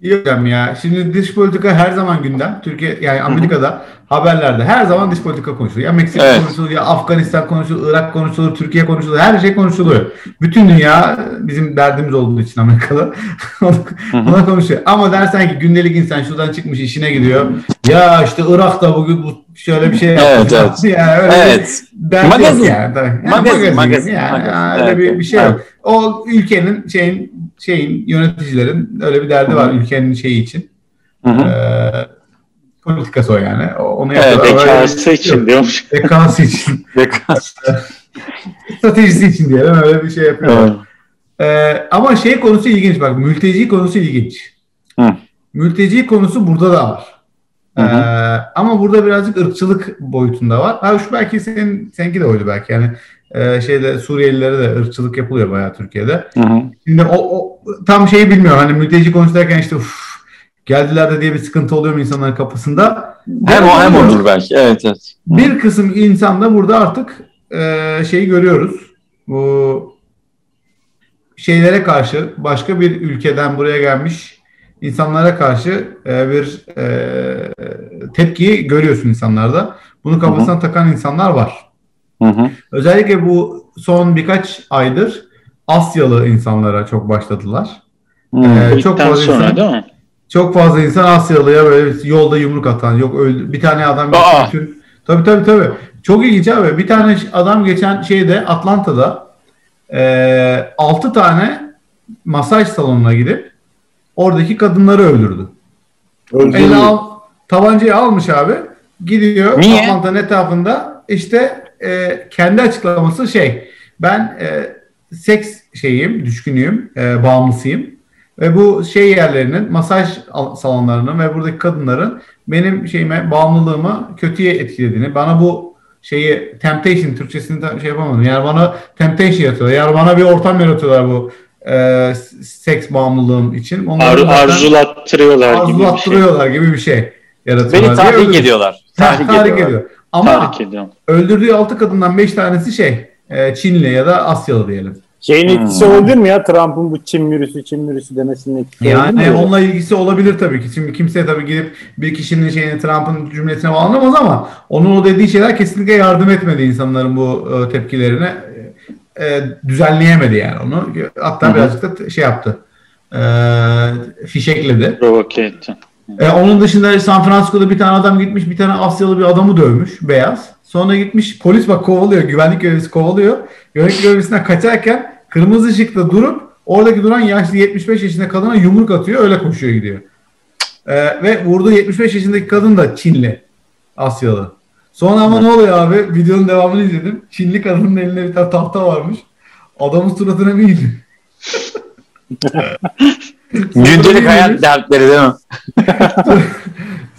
Speaker 2: Yok ya. Şimdi dış politika her zaman gündem. Türkiye yani Amerika'da Hı-hı. haberlerde her zaman dış politika konuşuluyor. Ya Meksika evet. konuşuluyor, ya Afganistan konuşuluyor, Irak konuşuluyor, Türkiye konuşuluyor. Her şey konuşuluyor. Bütün dünya bizim derdimiz olduğu için Amerika'da ona konuşuyor. Ama dersen ki gündelik insan şuradan çıkmış işine gidiyor. Ya işte Irak'ta bugün bu şöyle bir şey
Speaker 1: yapmış. Evet, evet.
Speaker 2: Yani öyle
Speaker 1: evet.
Speaker 2: Magazin. Yani. Yani magazin, magazin, Yani, magazin. yani öyle evet, bir, bir şey evet. yok. O ülkenin şeyin şeyin yöneticilerin öyle bir derdi var ülkenin şeyi için. Hı hı. Ee, politikası o yani. Onu
Speaker 3: evet, bekası için diyormuş.
Speaker 2: Bekası için. Stratejisi için diyelim öyle bir şey yapıyorlar. Evet. Ee, ama şey konusu ilginç bak mülteci konusu ilginç. Hı. Mülteci konusu burada da var. Hı hı. Ee, ama burada birazcık ırkçılık boyutunda var. Ha şu belki senin seninki de oydu belki yani e, şeyde Suriyelilere de ırkçılık yapılıyor bayağı Türkiye'de. Hı hı. Şimdi o, o tam şeyi bilmiyorum. Hani mülteci konuşurken işte uf, geldiler de diye bir sıkıntı oluyor mu insanların kapısında?
Speaker 1: Hem o hem olur belki. Evet evet.
Speaker 2: Bir kısım insan da burada artık e, şeyi görüyoruz. Bu şeylere karşı başka bir ülkeden buraya gelmiş insanlara karşı e, bir e, tepkiyi görüyorsun insanlarda. Bunu kafasına Hı-hı. takan insanlar var. Hı hı. Özellikle bu son birkaç aydır Asyalı insanlara çok başladılar.
Speaker 3: Ee, çok fazla sonra insan, değil mi?
Speaker 2: Çok fazla insan Asyalıya böyle yolda yumruk atan, yok öldü. Bir tane adam bütün Tabii tabii tabii. Çok ilginç abi. Bir tane adam geçen şeyde Atlanta'da e, 6 tane masaj salonuna gidip oradaki kadınları öldürdü. Öldürdü. al, tabancayı almış abi. Gidiyor Niye? Atlanta'nın etrafında işte e, kendi açıklaması şey ben e, seks şeyim, düşkünüyüm, e, bağımlısıyım. Ve bu şey yerlerinin, masaj salonlarının ve buradaki kadınların benim şeyime, bağımlılığımı kötüye etkilediğini, bana bu şeyi temptation Türkçesini şey yapamadım. Yani bana temptation yaratıyorlar. Yani bana bir ortam yaratıyorlar bu e, seks bağımlılığım için.
Speaker 3: Ar arzulattırıyorlar,
Speaker 2: arzulattırıyorlar gibi bir şey. Gibi bir şey
Speaker 1: yaratıyorlar. Beni tahrik ediyorlar.
Speaker 2: Tahrik, tahrik ediyor. Ama öldürdüğü altı kadından beş tanesi şey e, Çinli ya da Asyalı diyelim.
Speaker 4: Şeyin hmm. etkisi olabilir mi ya Trump'ın bu Çin virüsü Çin virüsü demesinin etkisi
Speaker 2: yani mi? onunla ilgisi olabilir tabii ki. Şimdi kimse tabii gidip bir kişinin şeyini Trump'ın cümlesine bağlamaz ama onun o dediği şeyler kesinlikle yardım etmedi insanların bu e, tepkilerine. E, düzenleyemedi yani onu. Hatta Hı-hı. birazcık da şey yaptı. E, fişekledi.
Speaker 3: Provoke etti.
Speaker 2: E, onun dışında San Francisco'da bir tane adam gitmiş bir tane Asyalı bir adamı dövmüş beyaz. Sonra gitmiş polis bak kovalıyor güvenlik görevlisi kovalıyor. Güvenlik görevlisinden kaçarken kırmızı ışıkta durup oradaki duran yaşlı 75 yaşında kadına yumruk atıyor öyle koşuyor gidiyor. E, ve vurduğu 75 yaşındaki kadın da Çinli Asyalı. Sonra ama ne oluyor abi? Videonun devamını izledim. Çinli kadının elinde bir tane tahta varmış. Adamın suratına bir.
Speaker 1: Gündelik hayat dertleri değil mi?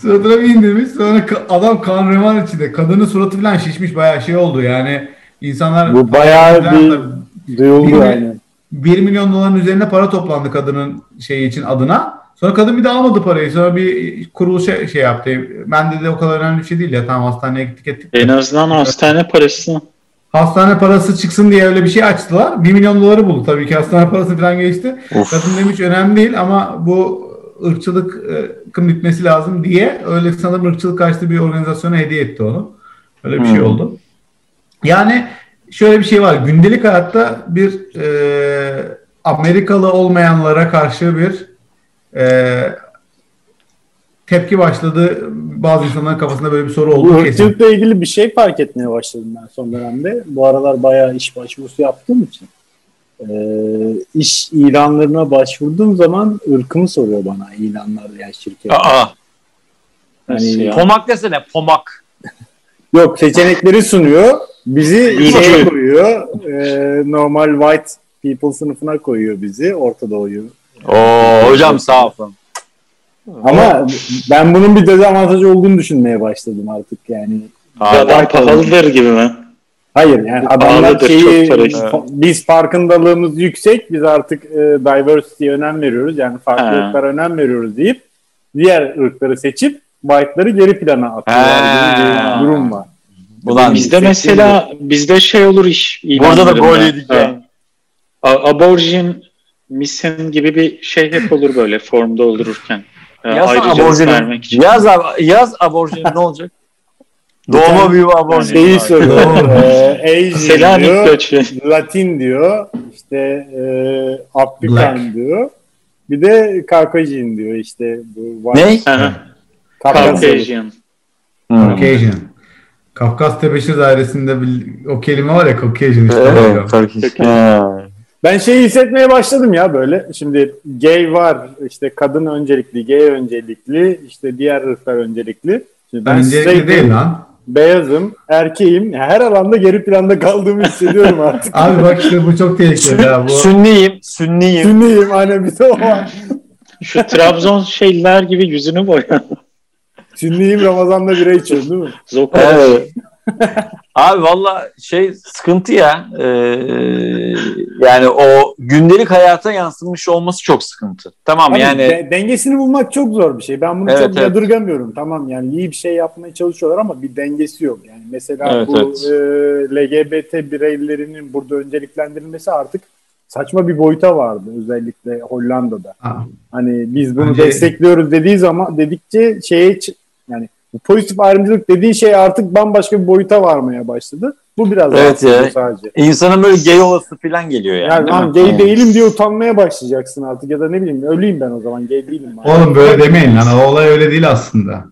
Speaker 2: Suratına bir indirmiş. Sonra adam kan revan içinde. Kadının suratı falan şişmiş. Bayağı şey oldu yani. insanlar
Speaker 4: Bu bayağı bir duyuldu yani.
Speaker 2: 1 milyon doların üzerine para toplandı kadının şeyi için adına. Sonra kadın bir de almadı parayı. Sonra bir kuruluş şey, şey yaptı. Ben de, de o kadar önemli bir şey değil ya. Tamam hastaneye gittik ettik.
Speaker 3: En azından hastane parası.
Speaker 2: Hastane parası çıksın diye öyle bir şey açtılar. 1 milyon doları buldu tabii ki hastane parası falan geçti. Of. Kadın demiş önemli değil ama bu ırkçılıkın bitmesi lazım diye öyle sanırım ırkçılık karşıtı bir organizasyona hediye etti onu. Öyle bir şey hmm. şey oldu. Yani şöyle bir şey var. Gündelik hayatta bir e, Amerikalı olmayanlara karşı bir e, tepki başladı. Bazı insanların kafasında böyle bir soru oldu.
Speaker 4: Bu ilgili bir şey fark etmeye başladım ben son dönemde. Bu aralar bayağı iş başvurusu yaptığım için. Ee, iş ilanlarına başvurduğum zaman ırkımı soruyor bana ilanlar yani şirket. Aa.
Speaker 1: Yani, pomak desene pomak.
Speaker 4: Yok seçenekleri sunuyor. Bizi şeye koyuyor. E, normal white people sınıfına koyuyor bizi. Orta Doğu'yu.
Speaker 1: Oo hocam sağ olun.
Speaker 4: Ama ben bunun bir dezavantajı olduğunu düşünmeye başladım artık yani.
Speaker 3: Adam pahalıdır gibi mi?
Speaker 4: Hayır yani adamlar şeyi biz farkındalığımız yüksek biz artık e, diversity'ye önem veriyoruz yani farklılıklara önem veriyoruz deyip diğer ırkları seçip white'ları geri plana atıyorlar bir durum var.
Speaker 3: Ulan bizde mesela bizde şey olur iş.
Speaker 1: Burada da gol yedik yani.
Speaker 3: Aborjin misin gibi bir şey hep olur böyle formda oldururken.
Speaker 1: Yaz aborjini. Yaz, yaz aborjini ne olacak? Doğma büyüme aborjini.
Speaker 4: Şeyi soruyor. ee, Asian diyor. Latin diyor. İşte e, Afrikan diyor. Bir de Caucasian diyor işte.
Speaker 1: Bu ne?
Speaker 3: Caucasian.
Speaker 2: Caucasian. Kafkas Tebeşir Dairesi'nde bir, o kelime var ya Caucasian işte. Evet,
Speaker 4: Caucasian. Ben şeyi hissetmeye başladım ya böyle. Şimdi gay var, işte kadın öncelikli, gay öncelikli, işte diğer ırklar öncelikli. Şimdi
Speaker 2: ben öncelikli değil lan.
Speaker 4: Beyazım, erkeğim. Her alanda geri planda kaldığımı hissediyorum artık.
Speaker 2: Abi bak işte bu çok tehlikeli ya. Bu...
Speaker 1: Sünniyim, sünniyim.
Speaker 4: Sünniyim hani bir de o var.
Speaker 3: Şu Trabzon şeyler gibi yüzünü boya.
Speaker 4: Sünniyim Ramazan'da bira içiyorsun değil mi?
Speaker 1: Zoka. Evet. Abi valla şey sıkıntı ya. Ee, yani o gündelik hayata yansımış olması çok sıkıntı. Tamam Abi, yani. De-
Speaker 4: dengesini bulmak çok zor bir şey. Ben bunu evet, çok evet. yadırgamıyorum. Tamam yani iyi bir şey yapmaya çalışıyorlar ama bir dengesi yok. Yani mesela evet, bu evet. E, LGBT bireylerinin burada önceliklendirilmesi artık saçma bir boyuta vardı özellikle Hollanda'da. Ha. Hani biz bunu Bence... destekliyoruz dediği zaman dedikçe şeye yani bu pozitif ayrımcılık dediği şey artık bambaşka bir boyuta varmaya başladı. Bu biraz
Speaker 1: evet ya. sadece. İnsanın böyle gay olası falan geliyor yani.
Speaker 4: Yani lan gay değilim diye utanmaya başlayacaksın artık ya da ne bileyim öleyim ben o zaman gay değilim.
Speaker 2: Oğlum böyle demeyin lan o olay öyle değil aslında.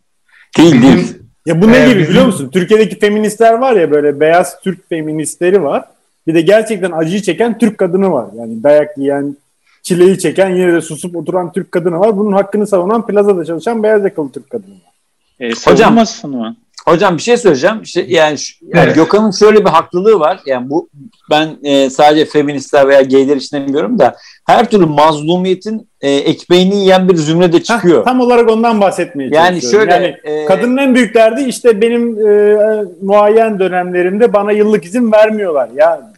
Speaker 1: Değil değil.
Speaker 4: Ya bu ne ee, gibi bizim... biliyor musun? Türkiye'deki feministler var ya böyle beyaz Türk feministleri var. Bir de gerçekten acıyı çeken Türk kadını var. Yani dayak yiyen, çileyi çeken yine de susup oturan Türk kadını var. Bunun hakkını savunan plazada çalışan beyaz yakalı Türk kadını var.
Speaker 3: E, hocam, mı?
Speaker 1: Hocam bir şey söyleyeceğim. İşte yani, yani evet. Gökhan'ın şöyle bir haklılığı var. Yani bu ben e, sadece feministler veya gayler için demiyorum da her türlü mazlumiyetin e, ekmeğini yiyen bir zümre de çıkıyor.
Speaker 4: Heh, tam olarak ondan bahsetmeye
Speaker 1: yani şöyle yani
Speaker 4: e, kadının en büyük derdi işte benim e, muayyen dönemlerimde bana yıllık izin vermiyorlar. Ya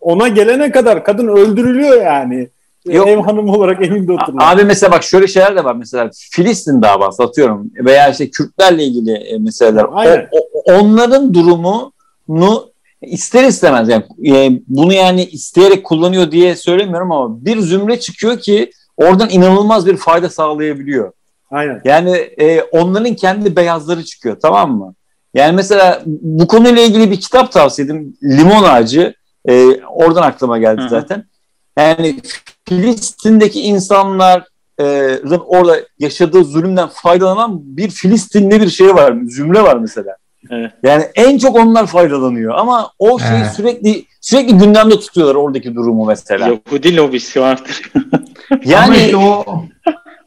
Speaker 4: ona gelene kadar kadın öldürülüyor yani. Yok. Ev hanımı olarak evinde oturuyor.
Speaker 1: Abi mesela bak şöyle şeyler de var mesela Filistin davası atıyorum veya işte Kürtlerle ilgili e, meseleler. O, o, onların durumunu ister istemez yani e, bunu yani isteyerek kullanıyor diye söylemiyorum ama bir zümre çıkıyor ki oradan inanılmaz bir fayda sağlayabiliyor.
Speaker 4: Aynen.
Speaker 1: Yani e, onların kendi beyazları çıkıyor tamam mı? Yani mesela bu konuyla ilgili bir kitap tavsiye edeyim. Limon Ağacı. E, oradan aklıma geldi Hı-hı. zaten. Yani Filistin'deki insanların orada yaşadığı zulümden faydalanan bir Filistinli bir şey var. Zümre var mesela. Evet. Yani en çok onlar faydalanıyor ama o şeyi evet. sürekli sürekli gündemde tutuyorlar oradaki durumu mesela.
Speaker 3: Yahudi lobisi vardır.
Speaker 2: yani işte o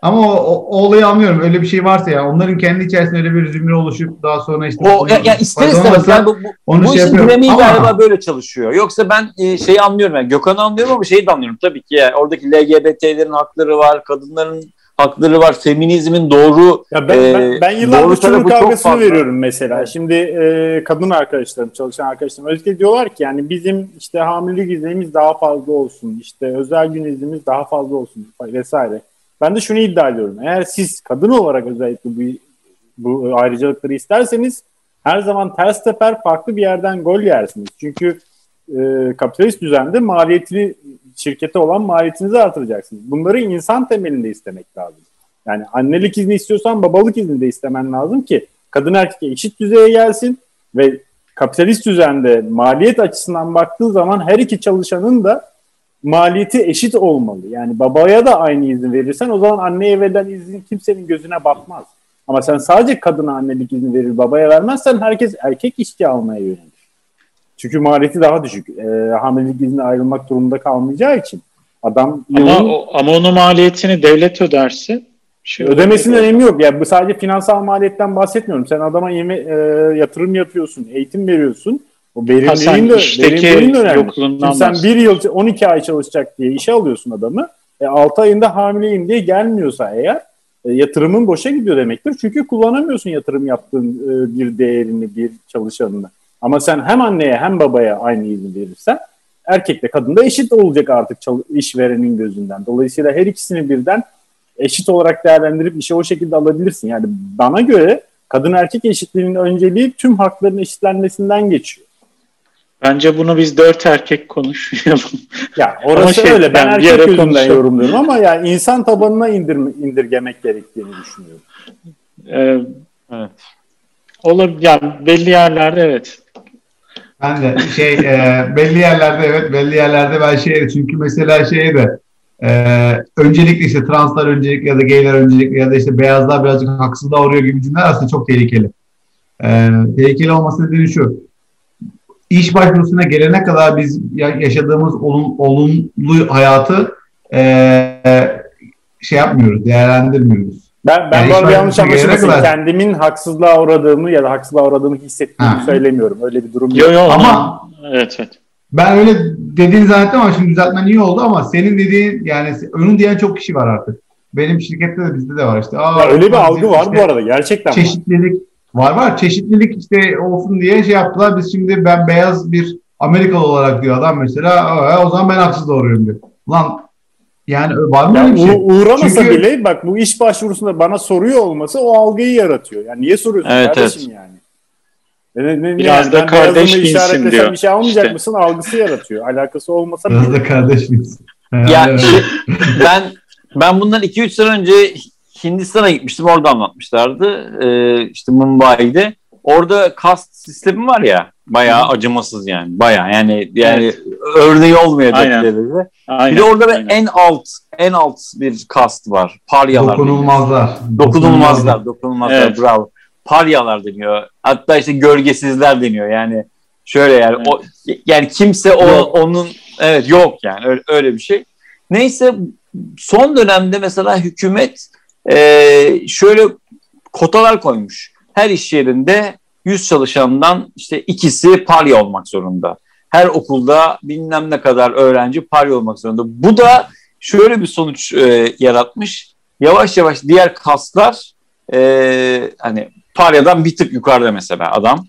Speaker 2: ama o, o, olayı anlıyorum. Öyle bir şey varsa ya onların kendi içerisinde öyle bir zümre oluşup daha sonra işte
Speaker 1: o ya, ya ister istemez yani bu, bu, onu bu şey işin dinamiği ama... galiba böyle çalışıyor. Yoksa ben e, şeyi anlıyorum yani Gökhan'ı anlıyorum ama şeyi de anlıyorum tabii ki yani oradaki LGBT'lerin hakları var, kadınların hakları var. Feminizmin doğru
Speaker 4: ya ben, ben, ben yıllardır şunun kavgasını veriyorum mesela. Şimdi e, kadın arkadaşlarım, çalışan arkadaşlarım özellikle diyorlar ki yani bizim işte hamilelik iznimiz daha fazla olsun, işte özel gün iznimiz daha fazla olsun vesaire. Ben de şunu iddia ediyorum. Eğer siz kadın olarak özellikle bu, bu ayrıcalıkları isterseniz her zaman ters teper farklı bir yerden gol yersiniz. Çünkü e, kapitalist düzende maliyetini şirkete olan maliyetinizi artıracaksınız. Bunları insan temelinde istemek lazım. Yani annelik izni istiyorsan babalık izni de istemen lazım ki kadın erkek eşit düzeye gelsin ve kapitalist düzende maliyet açısından baktığın zaman her iki çalışanın da maliyeti eşit olmalı. Yani babaya da aynı izin verirsen o zaman anneye verilen izin kimsenin gözüne batmaz. Ama sen sadece kadına annelik izni verir, babaya vermezsen herkes erkek işçi almaya yönelir. Çünkü maliyeti daha düşük. E, hamilelik izni ayrılmak durumunda kalmayacağı için. Adam
Speaker 3: ama, yılın... o, ama onun maliyetini devlet öderse
Speaker 4: şey ödemesinin önemi yok. Yani bu sadece finansal maliyetten bahsetmiyorum. Sen adama yeme, e, yatırım yapıyorsun, eğitim veriyorsun. O verimliliğin de, verimliliğin önemli. Şimdi sen bir yıl 12 ay çalışacak diye işe alıyorsun adamı. E, 6 ayında hamileyim diye gelmiyorsa eğer e, yatırımın boşa gidiyor demektir. Çünkü kullanamıyorsun yatırım yaptığın e, bir değerini, bir çalışanını. Ama sen hem anneye hem babaya aynı izin verirsen erkekle kadın da eşit olacak artık işverenin gözünden. Dolayısıyla her ikisini birden eşit olarak değerlendirip işe o şekilde alabilirsin. Yani bana göre kadın erkek eşitliğinin önceliği tüm hakların eşitlenmesinden geçiyor.
Speaker 3: Bence bunu biz dört erkek konuşmayalım.
Speaker 4: Ya orası şey, öyle. Ben erkek gözünden konuşalım. yorumluyorum ama ya insan tabanına indir, indirgemek gerektiğini düşünüyorum.
Speaker 3: Ee, evet. Olabilir. Yani belli yerlerde evet.
Speaker 2: Ben de şey e, belli yerlerde evet belli yerlerde ben şey çünkü mesela şey de e, öncelikle işte translar öncelikli ya da gayler öncelikli ya da işte beyazlar birazcık haksızlığa uğruyor gibi cümleler aslında çok tehlikeli. E, tehlikeli olması nedeni şu iş başvurusuna gelene kadar biz yaşadığımız olum, olumlu hayatı e, şey yapmıyoruz, değerlendirmiyoruz.
Speaker 4: Ben, ben yani bu arada yanlış anlaşılmasın. Kadar... Kendimin haksızlığa uğradığımı ya da haksızlığa uğradığımı hissettiğimi ha. söylemiyorum. Öyle bir durum
Speaker 3: yok. Yo, yo, ama evet, evet.
Speaker 2: Ben öyle dediğini zannettim ama şimdi düzeltmen iyi oldu ama senin dediğin yani onun diyen çok kişi var artık. Benim şirkette de bizde de var işte.
Speaker 4: Aa, ya öyle bir algı var işte, bu arada gerçekten.
Speaker 2: Çeşitlilik var. Var var çeşitlilik işte olsun diye şey yaptılar. Biz şimdi ben beyaz bir Amerikalı olarak diyor adam mesela. O zaman ben haksız doğruyum diyor. Lan yani var mı
Speaker 4: ya bir şey? Uğramasa Çünkü... bile bak bu iş başvurusunda bana soruyor olması o algıyı yaratıyor. Yani niye soruyorsun evet, kardeşim evet. yani? Ne, ne, Biraz yani da kardeş binsin diyor. Bir şey almayacak işte. mısın algısı yaratıyor. Alakası olmasa
Speaker 2: Biraz da kardeş binsin.
Speaker 1: Ya şey, ben ben bundan 2-3 sene önce Hindistan'a gitmiştim orada anlatmışlardı. Ee, işte Mumbai'de. Orada kast sistemi var ya bayağı Hı. acımasız yani. Bayağı yani yani evet. örneği olmayacak derecede. Bir de orada Aynen. en alt en alt bir kast var. Paryalar.
Speaker 2: Dokunulmazlar.
Speaker 1: Dokunulmazlar. Dokunulmazlar. Evet. Bravo. Paryalar deniyor. Hatta işte gölgesizler deniyor. Yani şöyle yani evet. o yani kimse o yok. onun evet yok yani öyle, öyle bir şey. Neyse son dönemde mesela hükümet e, şöyle kotalar koymuş. Her iş yerinde 100 çalışandan işte ikisi parya olmak zorunda. Her okulda bilmem ne kadar öğrenci parya olmak zorunda. Bu da şöyle bir sonuç e, yaratmış. Yavaş yavaş diğer kaslar e, hani paryadan bir tık yukarıda mesela adam.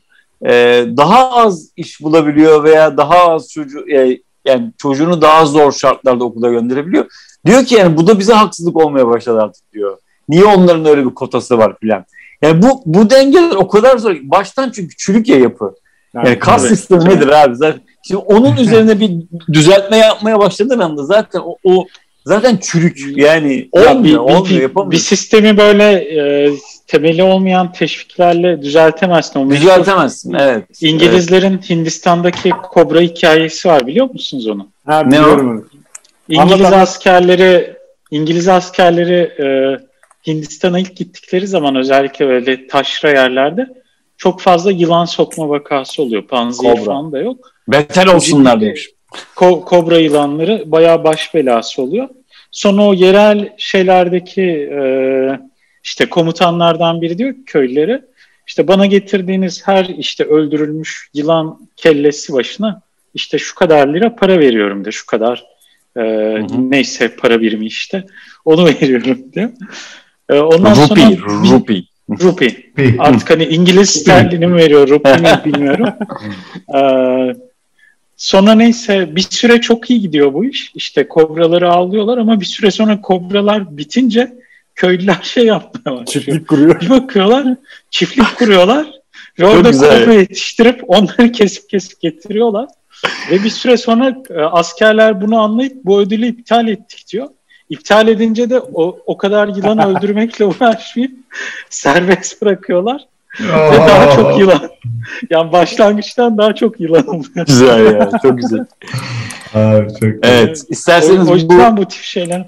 Speaker 1: E, daha az iş bulabiliyor veya daha az çocuğu e, yani çocuğunu daha zor şartlarda okula gönderebiliyor. Diyor ki yani bu da bize haksızlık olmaya başladı artık diyor. Niye onların öyle bir kotası var filan. Yani bu bu dengeler o kadar zor. Baştan çünkü çürük ya yapı. Yani, yani kas evet. sistemi nedir abi? Zaten şimdi onun üzerine bir düzeltme yapmaya başladığın anda zaten o, o zaten çürük. Yani olmuyor, ya bir, olmuyor, yapamıyor.
Speaker 3: Bir sistemi böyle e, temeli olmayan teşviklerle düzeltemezsin.
Speaker 1: O düzeltemezsin, evet.
Speaker 3: İngilizlerin evet. Hindistan'daki kobra hikayesi var biliyor musunuz onu?
Speaker 4: Ha, ne o?
Speaker 3: İngiliz Anlatamam. askerleri İngiliz askerleri e, Hindistan'a ilk gittikleri zaman özellikle öyle taşra yerlerde çok fazla yılan sokma vakası oluyor. Panzehir falan da yok.
Speaker 1: Beter olsunlar demiş.
Speaker 3: Ko- kobra yılanları bayağı baş belası oluyor. Sonra o yerel şeylerdeki e, işte komutanlardan biri diyor ki köylülere işte bana getirdiğiniz her işte öldürülmüş yılan kellesi başına işte şu kadar lira para veriyorum de şu kadar e, hı hı. neyse para birimi işte onu veriyorum diyor.
Speaker 1: E, ondan rupi, sonra rupi.
Speaker 3: Rupi. Artık hani İngiliz sterlini mi veriyor, rupi mi bilmiyorum. ee, sonra neyse bir süre çok iyi gidiyor bu iş. İşte kobraları avlıyorlar ama bir süre sonra kobralar bitince köylüler şey yapmaya başlıyor.
Speaker 4: Çiftlik kuruyor.
Speaker 3: Bir bakıyorlar, çiftlik kuruyorlar Rolda kobra yetiştirip onları kesip kesip getiriyorlar. Ve bir süre sonra e, askerler bunu anlayıp bu ödülü iptal ettik diyor. İptal edince de o, o kadar yılan öldürmekle uğraşmayıp serbest bırakıyorlar. Ve daha çok yılan. Yani başlangıçtan daha çok yılan oluyor.
Speaker 1: Güzel ya. Çok güzel.
Speaker 2: Abi, çok
Speaker 1: evet. İsterseniz
Speaker 3: o, o yüzden bu, bu tip şeyler.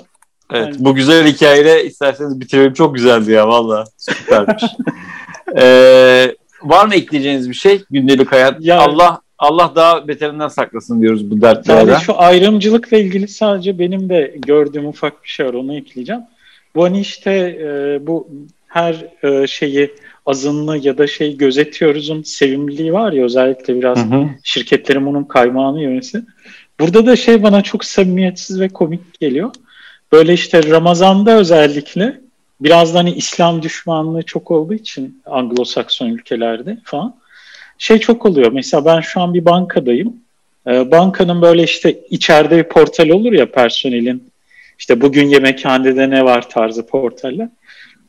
Speaker 1: Evet. Yani. Bu güzel hikayeyle isterseniz bitirelim. Çok güzeldi ya valla. Süpermiş. ee, var mı ekleyeceğiniz bir şey? Gündelik hayat. Ya, Allah Allah daha beterinden saklasın diyoruz bu dertlerden.
Speaker 3: Yani şu ayrımcılıkla ilgili sadece benim de gördüğüm ufak bir şey var onu ekleyeceğim. Bu hani işte e, bu her e, şeyi azınlığı ya da şey gözetiyoruzun sevimliliği var ya özellikle biraz hı hı. şirketlerin bunun kaymağını yemesi. Burada da şey bana çok samimiyetsiz ve komik geliyor. Böyle işte Ramazan'da özellikle biraz da hani İslam düşmanlığı çok olduğu için Anglo-Sakson ülkelerde falan şey çok oluyor. Mesela ben şu an bir bankadayım. Ee, bankanın böyle işte içeride bir portal olur ya personelin. İşte bugün yemekhanede ne var tarzı portaller.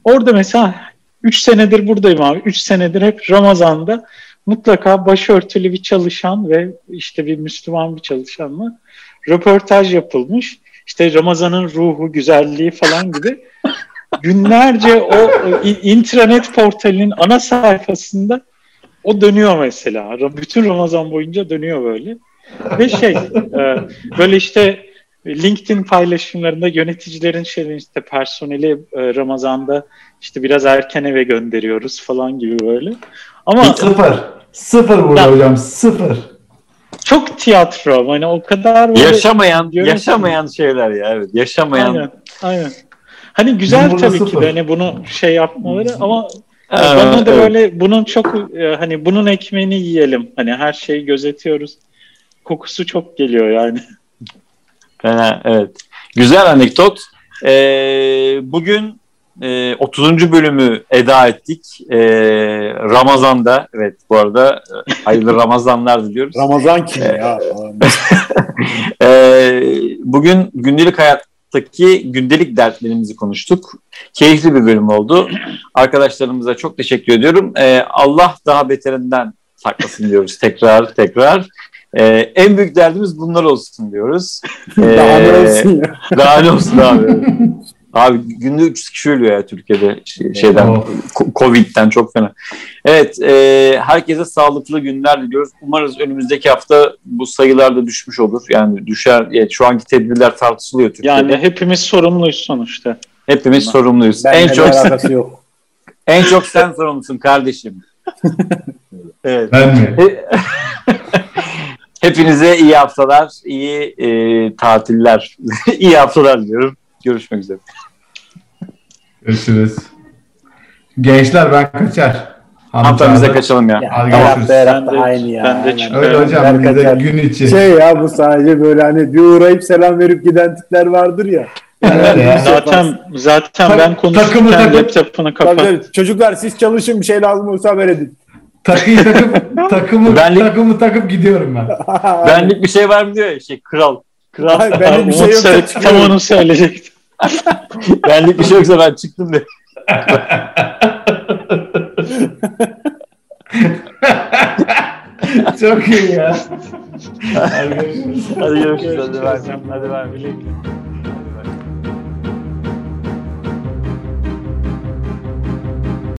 Speaker 3: Orada mesela 3 senedir buradayım abi. 3 senedir hep Ramazan'da mutlaka başörtülü bir çalışan ve işte bir Müslüman bir çalışanla röportaj yapılmış. İşte Ramazan'ın ruhu, güzelliği falan gibi günlerce o intranet portalinin ana sayfasında o dönüyor mesela. Bütün Ramazan boyunca dönüyor böyle. Ve şey e, böyle işte LinkedIn paylaşımlarında yöneticilerin şey işte personeli e, Ramazan'da işte biraz erken eve gönderiyoruz falan gibi böyle. Ama
Speaker 2: sıfır. Sıfır burada ya, hocam. Sıfır.
Speaker 3: Çok tiyatro. Hani o kadar böyle
Speaker 1: yaşamayan yaşamayan şeyler ya evet. Yaşamayan.
Speaker 3: Aynen. Aynen. Hani güzel tabii sıfır. ki de hani bunu şey yapmaları ama ee, bana da evet. böyle bunun çok e, hani bunun ekmeğini yiyelim. Hani her şeyi gözetiyoruz. Kokusu çok geliyor yani.
Speaker 1: Fena, evet. Güzel anekdot. Ee, bugün e, 30. bölümü eda ettik. E, Ramazan'da, evet bu arada e, hayırlı Ramazanlar diliyoruz.
Speaker 4: Ramazan kim ya?
Speaker 1: e, bugün gündelik hayattaki gündelik dertlerimizi konuştuk. Keyifli bir bölüm oldu. Arkadaşlarımıza çok teşekkür ediyorum. E, Allah daha beterinden saklasın diyoruz tekrar tekrar. Ee, en büyük derdimiz bunlar olsun diyoruz.
Speaker 4: Ee, daha ne olsun ya.
Speaker 1: Daha ne olsun abi. Abi günde 300 kişi ölüyor ya Türkiye'de şeyden oh. Covid'den çok fena. Evet, e, herkese sağlıklı günler diliyoruz. Umarız önümüzdeki hafta bu sayılar da düşmüş olur. Yani düşer. Yani şu anki tedbirler tartışılıyor Türkiye'de.
Speaker 3: Yani hepimiz sorumluyuz sonuçta.
Speaker 1: Hepimiz Bunlar. sorumluyuz.
Speaker 4: Ben en çok yok.
Speaker 1: en çok sen sorumlusun kardeşim.
Speaker 2: evet. Ben mi?
Speaker 1: Hepinize iyi haftalar, iyi e, tatiller, iyi haftalar diyorum. Görüşmek üzere.
Speaker 2: Görüşürüz. Gençler ben kaçar.
Speaker 1: Haftamıza kaçalım ya. ya
Speaker 2: Hadi görüşürüz.
Speaker 4: Ben de, aynı ya. Ben de
Speaker 2: çıkıyorum. Öyle hocam bir de gün içi.
Speaker 4: Şey ya bu sadece böyle hani bir uğrayıp selam verip giden tipler vardır ya.
Speaker 3: Yani zaten zaten Ta- ben konuşurken takımı, laptopunu kapat. Tabii,
Speaker 4: çocuklar siz çalışın bir şey lazım olsa haber edin.
Speaker 2: Takıyı takıp takımı Benlik, takımı takıp gidiyorum ben.
Speaker 1: Benlik bir şey var mı diyor ya şey kral.
Speaker 3: Kral. Hayır, benlik bir şey yok. Tam onu söyleyecektim.
Speaker 1: benlik bir şey yoksa ben çıktım de.
Speaker 2: Çok iyi ya.
Speaker 1: Hadi görüşürüz. Hadi görüşürüz. Hadi ver. Hadi ver.